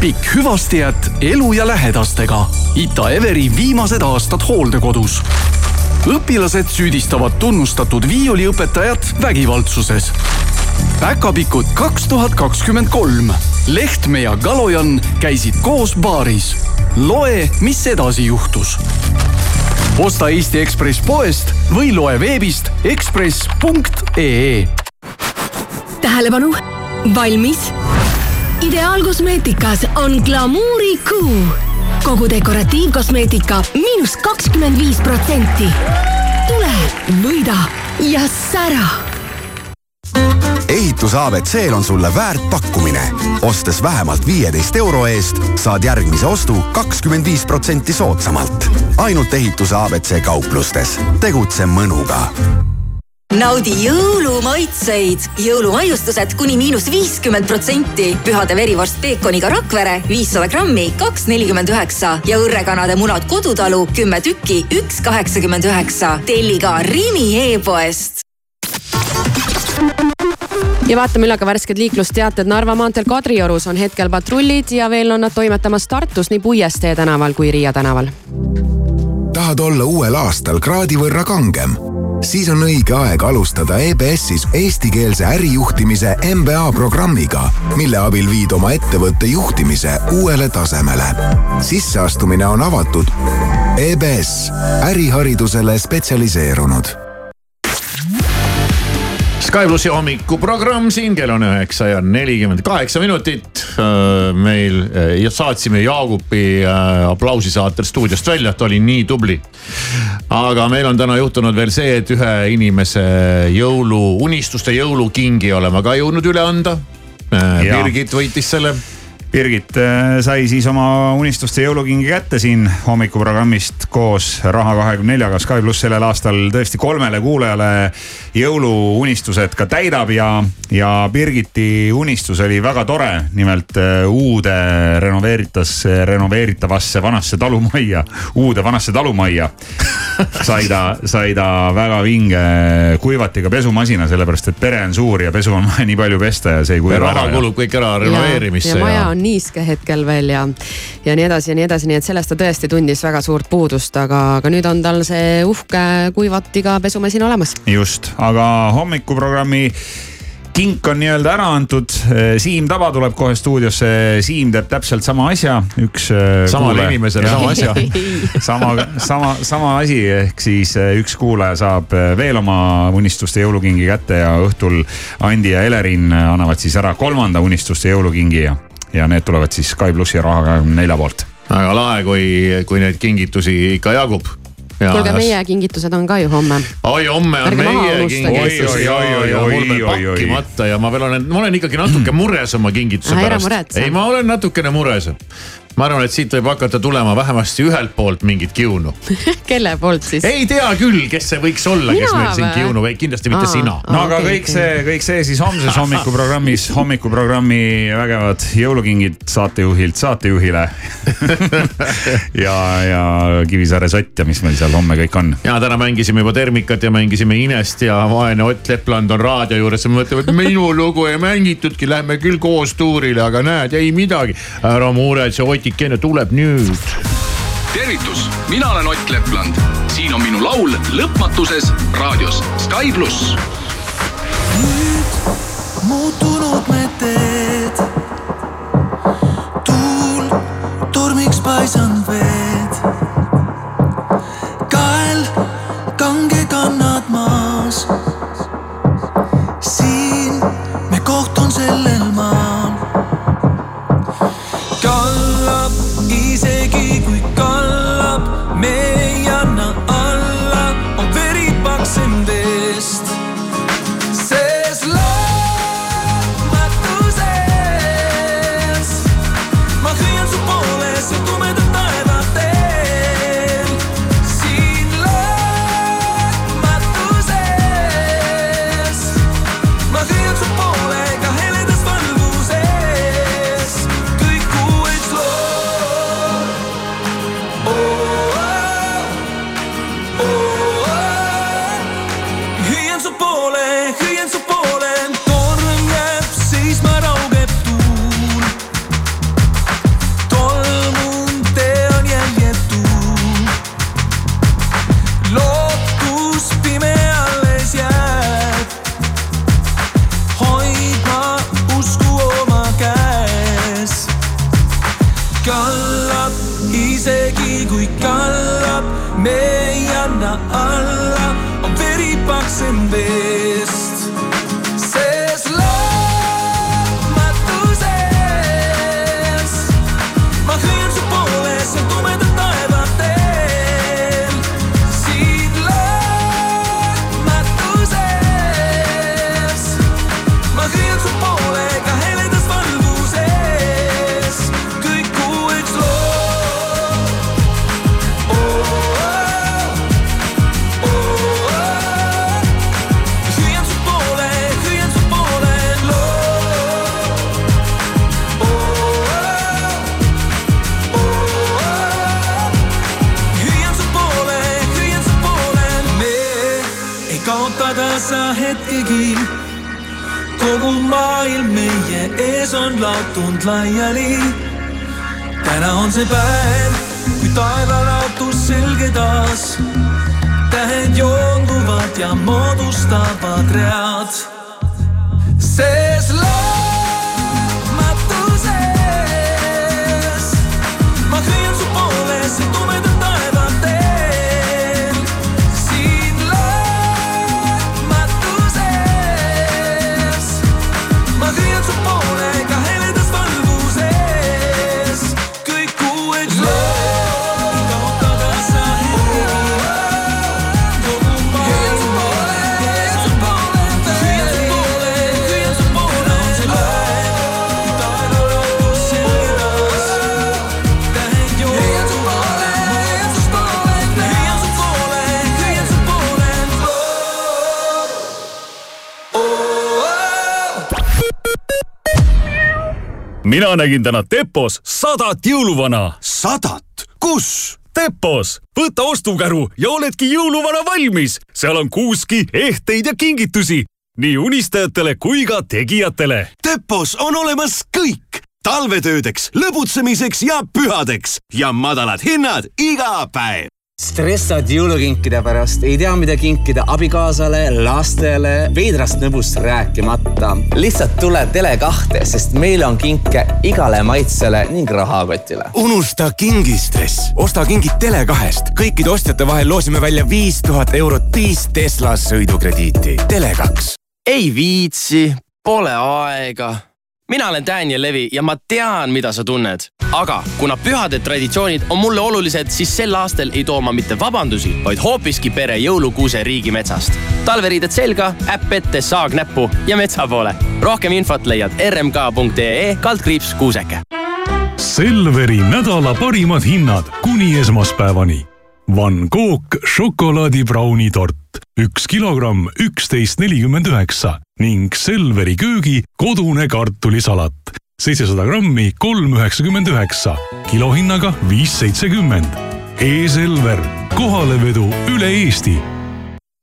Speaker 21: Pikk hüvastijät elu ja lähedastega. Ita Everi viimased aastad hooldekodus. õpilased süüdistavad tunnustatud viiuliõpetajat vägivaldsuses. päkapikud kaks tuhat kakskümmend kolm. Lehtme ja Kalojan käisid koos baaris. loe, mis edasi juhtus osta Eesti Ekspress poest või loe veebist ekspress.ee
Speaker 22: tähelepanu, valmis. Ideaalkosmeetikas on glamuurikuu. kogu dekoratiivkosmeetika miinus kakskümmend viis protsenti. tule, võida ja sära
Speaker 18: ehitus abc-l on sulle väärt pakkumine. ostes vähemalt viieteist euro eest, saad järgmise ostu kakskümmend viis protsenti soodsamalt. ainult ehituse abc kauplustes. tegutse mõnuga
Speaker 23: naudi jõulumaitseid. jõulumaiustused kuni miinus viiskümmend protsenti. pühade verivorst peekoniga Rakvere viissada grammi, kaks nelikümmend üheksa ja õrrekanade munad Kodutalu kümme tükki, üks kaheksakümmend üheksa. telli ka Rimi e-poest
Speaker 6: ja vaatame üle ka värsked liiklusteated. Narva maanteel Kadriorus on hetkel patrullid ja veel on nad toimetamas Tartus nii Puiestee tänaval kui Riia tänaval.
Speaker 24: tahad olla uuel aastal kraadi võrra kangem? Siis on õige aeg alustada EBS-is eestikeelse ärijuhtimise MBA programmiga, mille abil viid oma ettevõtte juhtimise uuele tasemele. sisseastumine on avatud. EBS, äriharidusele spetsialiseerunud
Speaker 3: Sky plussi hommikuprogramm siin, kell on üheksa ja nelikümmend kaheksa minutit. meil ja saatsime Jaagupi aplausi saatel stuudiost välja, et oli nii tubli. aga meil on täna juhtunud veel see, et ühe inimese jõulu, unistuste jõulukingi oleme ka jõudnud üle anda. Birgit võitis selle
Speaker 5: Birgit äh, sai siis oma unistuste jõulukingi kätte siin hommikuprogrammist koos Raha24-ga. Sky pluss sellel aastal tõesti kolmele kuulajale jõuluunistused ka täidab ja, ja Birgiti unistus oli väga tore. nimelt äh, uude renoveeritas, renoveeritavasse vanasse talumajja, uude vanasse talumajja sai ta, sai ta väga vinge kuivatiga pesumasina, sellepärast et pere on suur ja pesu on vaja nii palju pesta ja see ei kuiva
Speaker 3: raha kulub kõik ära renoveerimisse.
Speaker 6: ja maja on on niiske hetkel veel ja, ja nii edasi ja nii edasi, nii et sellest ta tõesti tundis väga suurt puudust, aga, aga nüüd on tal see uhke kuivatiga pesumasin olemas.
Speaker 5: just, aga hommikuprogrammi kink on nii-öelda ära antud. Siim Taba tuleb kohe stuudiosse. Siim teeb täpselt sama asja, üks.
Speaker 3: samale kuule... inimesele sama asja
Speaker 5: sama, sama, sama asi, ehk siis üks kuulaja saab veel oma unistuste jõulukingi kätte ja õhtul Andi ja Elerin annavad siis ära kolmanda unistuste jõulukingi ja ja need tulevad siis Sky plussi Raha kahekümne nelja poolt.
Speaker 3: väga lahe, kui, kui neid kingitusi ikka jagub
Speaker 6: kuulge, meie kingitused on ka ju homme.
Speaker 3: oi, homme on Ärge meie kingitus ja, ja mul veel pakkimata ja ma veel olen, ma olen ikkagi natuke mures oma kingituse pärast. ei, ma olen natukene mures ma arvan, et siit võib hakata tulema vähemasti ühelt poolt mingit kiunu
Speaker 6: kelle poolt siis?
Speaker 3: ei tea küll, kes see võiks olla, kes meil siin kiunu või kindlasti mitte Aa, sina.
Speaker 5: no aga okay, kõik see, kõik see siis homses hommikuprogrammis, hommikuprogrammi vägevad jõulukingid saatejuhilt saatejuhile ja, ja Kivisaare sott ja mis meil seal homme kõik on.
Speaker 3: ja täna mängisime juba Termikat ja mängisime Inest ja vaene Ott Lepland on raadio juures ja mõtleb, et minu lugu ei mängitudki, lähme küll koos tuurile, aga näed, ei midagi. ära muretse, Oti veidikene tuleb nüüd.
Speaker 1: tervitus, mina olen Ott Lepland. siin on minu laul lõpmatuses raadios Sky pluss.
Speaker 8: nüüd muutunud me teed. tuul tormiks paisanud veed.
Speaker 25: Ja moodustavad read. sees laamatuses
Speaker 26: mina nägin täna Depos sadat jõuluvana. sadat? kus? Depos, võta ostukäru ja oledki jõuluvana valmis. seal on kuuski, ehteid ja kingitusi nii unistajatele kui ka tegijatele.
Speaker 27: Depos on olemas kõik talvetöödeks, lõbutsemiseks ja pühadeks ja madalad hinnad iga päev.
Speaker 28: Stressad jõulukinkide pärast, ei tea, mida kinkida abikaasale, lastele, veidrast nõbust rääkimata. lihtsalt tule Tele2-te, sest meil on kinke igale maitsele ning rahakotile.
Speaker 9: unusta kingistress, osta kingid Tele2-st. kõikide ostjate vahel loosime välja viis tuhat eurot viis Tesla sõidukrediiti. Tele2
Speaker 29: ei viitsi, pole aega. Mina olen Daniel Levi ja ma tean, mida sa tunned. aga kuna pühade traditsioonid on mulle olulised, siis sel aastal ei too ma mitte vabandusi, vaid hoopiski pere jõulukuuse riigimetsast. talveriided selga, äpp ette, saag näppu ja metsa poole. rohkem infot leiad rmk.ee kaldkriips kuuseke.
Speaker 19: Selveri nädala parimad hinnad kuni esmaspäevani. Van Gogh šokolaadibrauni tort, üks kilogramm, üksteist nelikümmend üheksa ning Selveri köögi kodune kartulisalat, seitsesada grammi, kolm üheksakümmend üheksa, kilohinnaga viis seitsekümmend. E-Selver, kohalevedu üle Eesti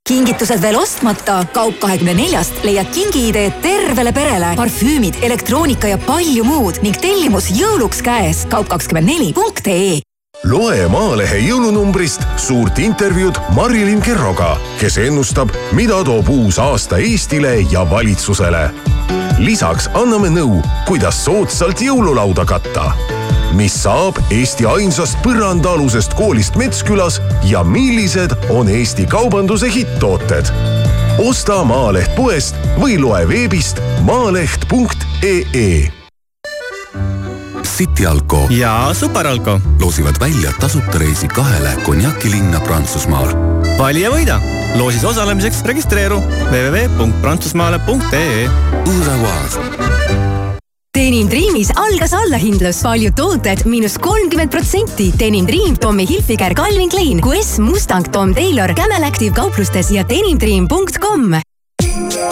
Speaker 23: kingitused veel ostmata, Kaup kahekümne neljast leiad kingiideed tervele perele, parfüümid, elektroonika ja palju muud ning tellimus jõuluks käes. kaup kakskümmend neli punkt ee
Speaker 16: loe Maalehe jõulunumbrist suurt intervjuud Marilyn Kerroga, kes ennustab, mida toob uus aasta Eestile ja valitsusele. lisaks anname nõu, kuidas soodsalt jõululauda katta. mis saab Eesti ainsast põrandaalusest koolist Metskülas ja millised on Eesti kaubanduse hitttooted? osta Maaleht poest või loe veebist maaleht.ee
Speaker 14: City Alko
Speaker 28: ja Superalko
Speaker 14: loosivad välja tasuta reisi kahele konjakilinna Prantsusmaal.
Speaker 28: vali ja võida. loosis osalemiseks registreeru www.prantsusmaale.ee.
Speaker 22: Denim Dreamis algas allahindlus, paljud tooted miinus kolmkümmend protsenti. Denim Dream, Tommy Hilfiger, Calvin Klein, QS, Mustang, Tom Taylor, Camel Active kauplustes ja denimdream.com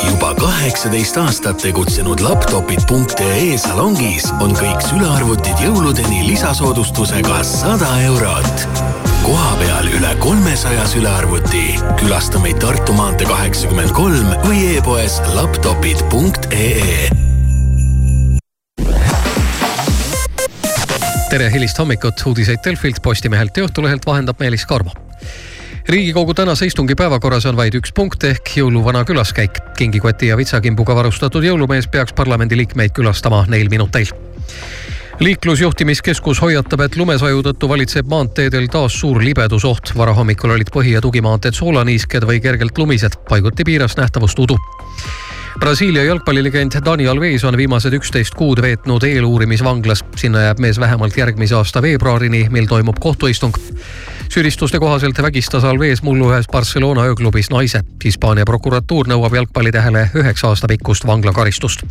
Speaker 20: juba kaheksateist aastat tegutsenud laptopid.ee salongis on kõik sülearvutid jõuludeni lisasoodustusega sada eurot. kohapeal üle kolmesaja sülearvuti. külasta meid Tartu maantee kaheksakümmend kolm või e-poes laptopid.ee
Speaker 8: tere hilist hommikut, uudiseid Delfilt, Postimehelt ja Õhtulehelt vahendab Meelis Karmo riigikogu tänase istungi päevakorras on vaid üks punkt ehk jõuluvana külaskäik. kingikoti ja vitsakimbuga varustatud jõulumees peaks parlamendiliikmeid külastama neil minuteil liiklusjuhtimiskeskus hoiatab, et lumesaju tõttu valitseb maanteedel taas suur libedusoht. varahommikul olid põhi- ja tugimaanteed soolaniisked või kergelt lumised, paiguti piiras nähtavust udu Brasiilia jalgpallilegend Dani Alves on viimased üksteist kuud veetnud eeluurimisvanglas. sinna jääb mees vähemalt järgmise aasta veebruarini, mil toimub kohtuistung. Süüdistuste kohaselt vägistas Alves mullu ühes Barcelona ööklubis naise. Hispaania prokuratuur nõuab jalgpallitähele üheksa aasta pikkust vanglakaristust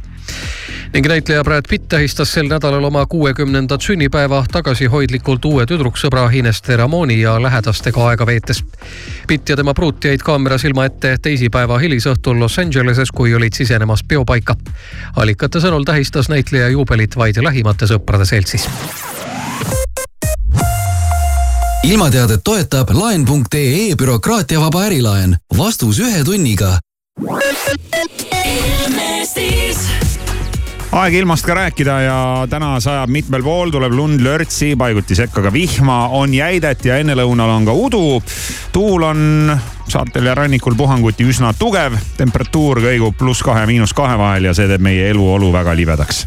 Speaker 8: ning näitleja Brad Pitt tähistas sel nädalal oma kuuekümnendat sünnipäeva tagasihoidlikult uue tüdruksõbra Ines Teramoni ja lähedastega aega veetes. Pitt ja tema pruut jäid kaamera silma ette teisipäeva hilisõhtul Los Angeleses, kui olid sisenemas peopaika. allikate sõnul tähistas näitleja juubelit vaid lähimate sõprade seltsis
Speaker 30: ilmateadet toetab laen.ee bürokraatiavaba ärilaen. vastus ühe tunniga.
Speaker 5: aeg ilmast ka rääkida ja täna sajab mitmel pool, tuleb lund lörtsi, paiguti sekka ka vihma, on jäidet ja ennelõunal on ka udu. tuul on saartel ja rannikul puhanguti üsna tugev, temperatuur kõigub pluss kahe, miinus kahe vahel ja see teeb meie eluolu väga libedaks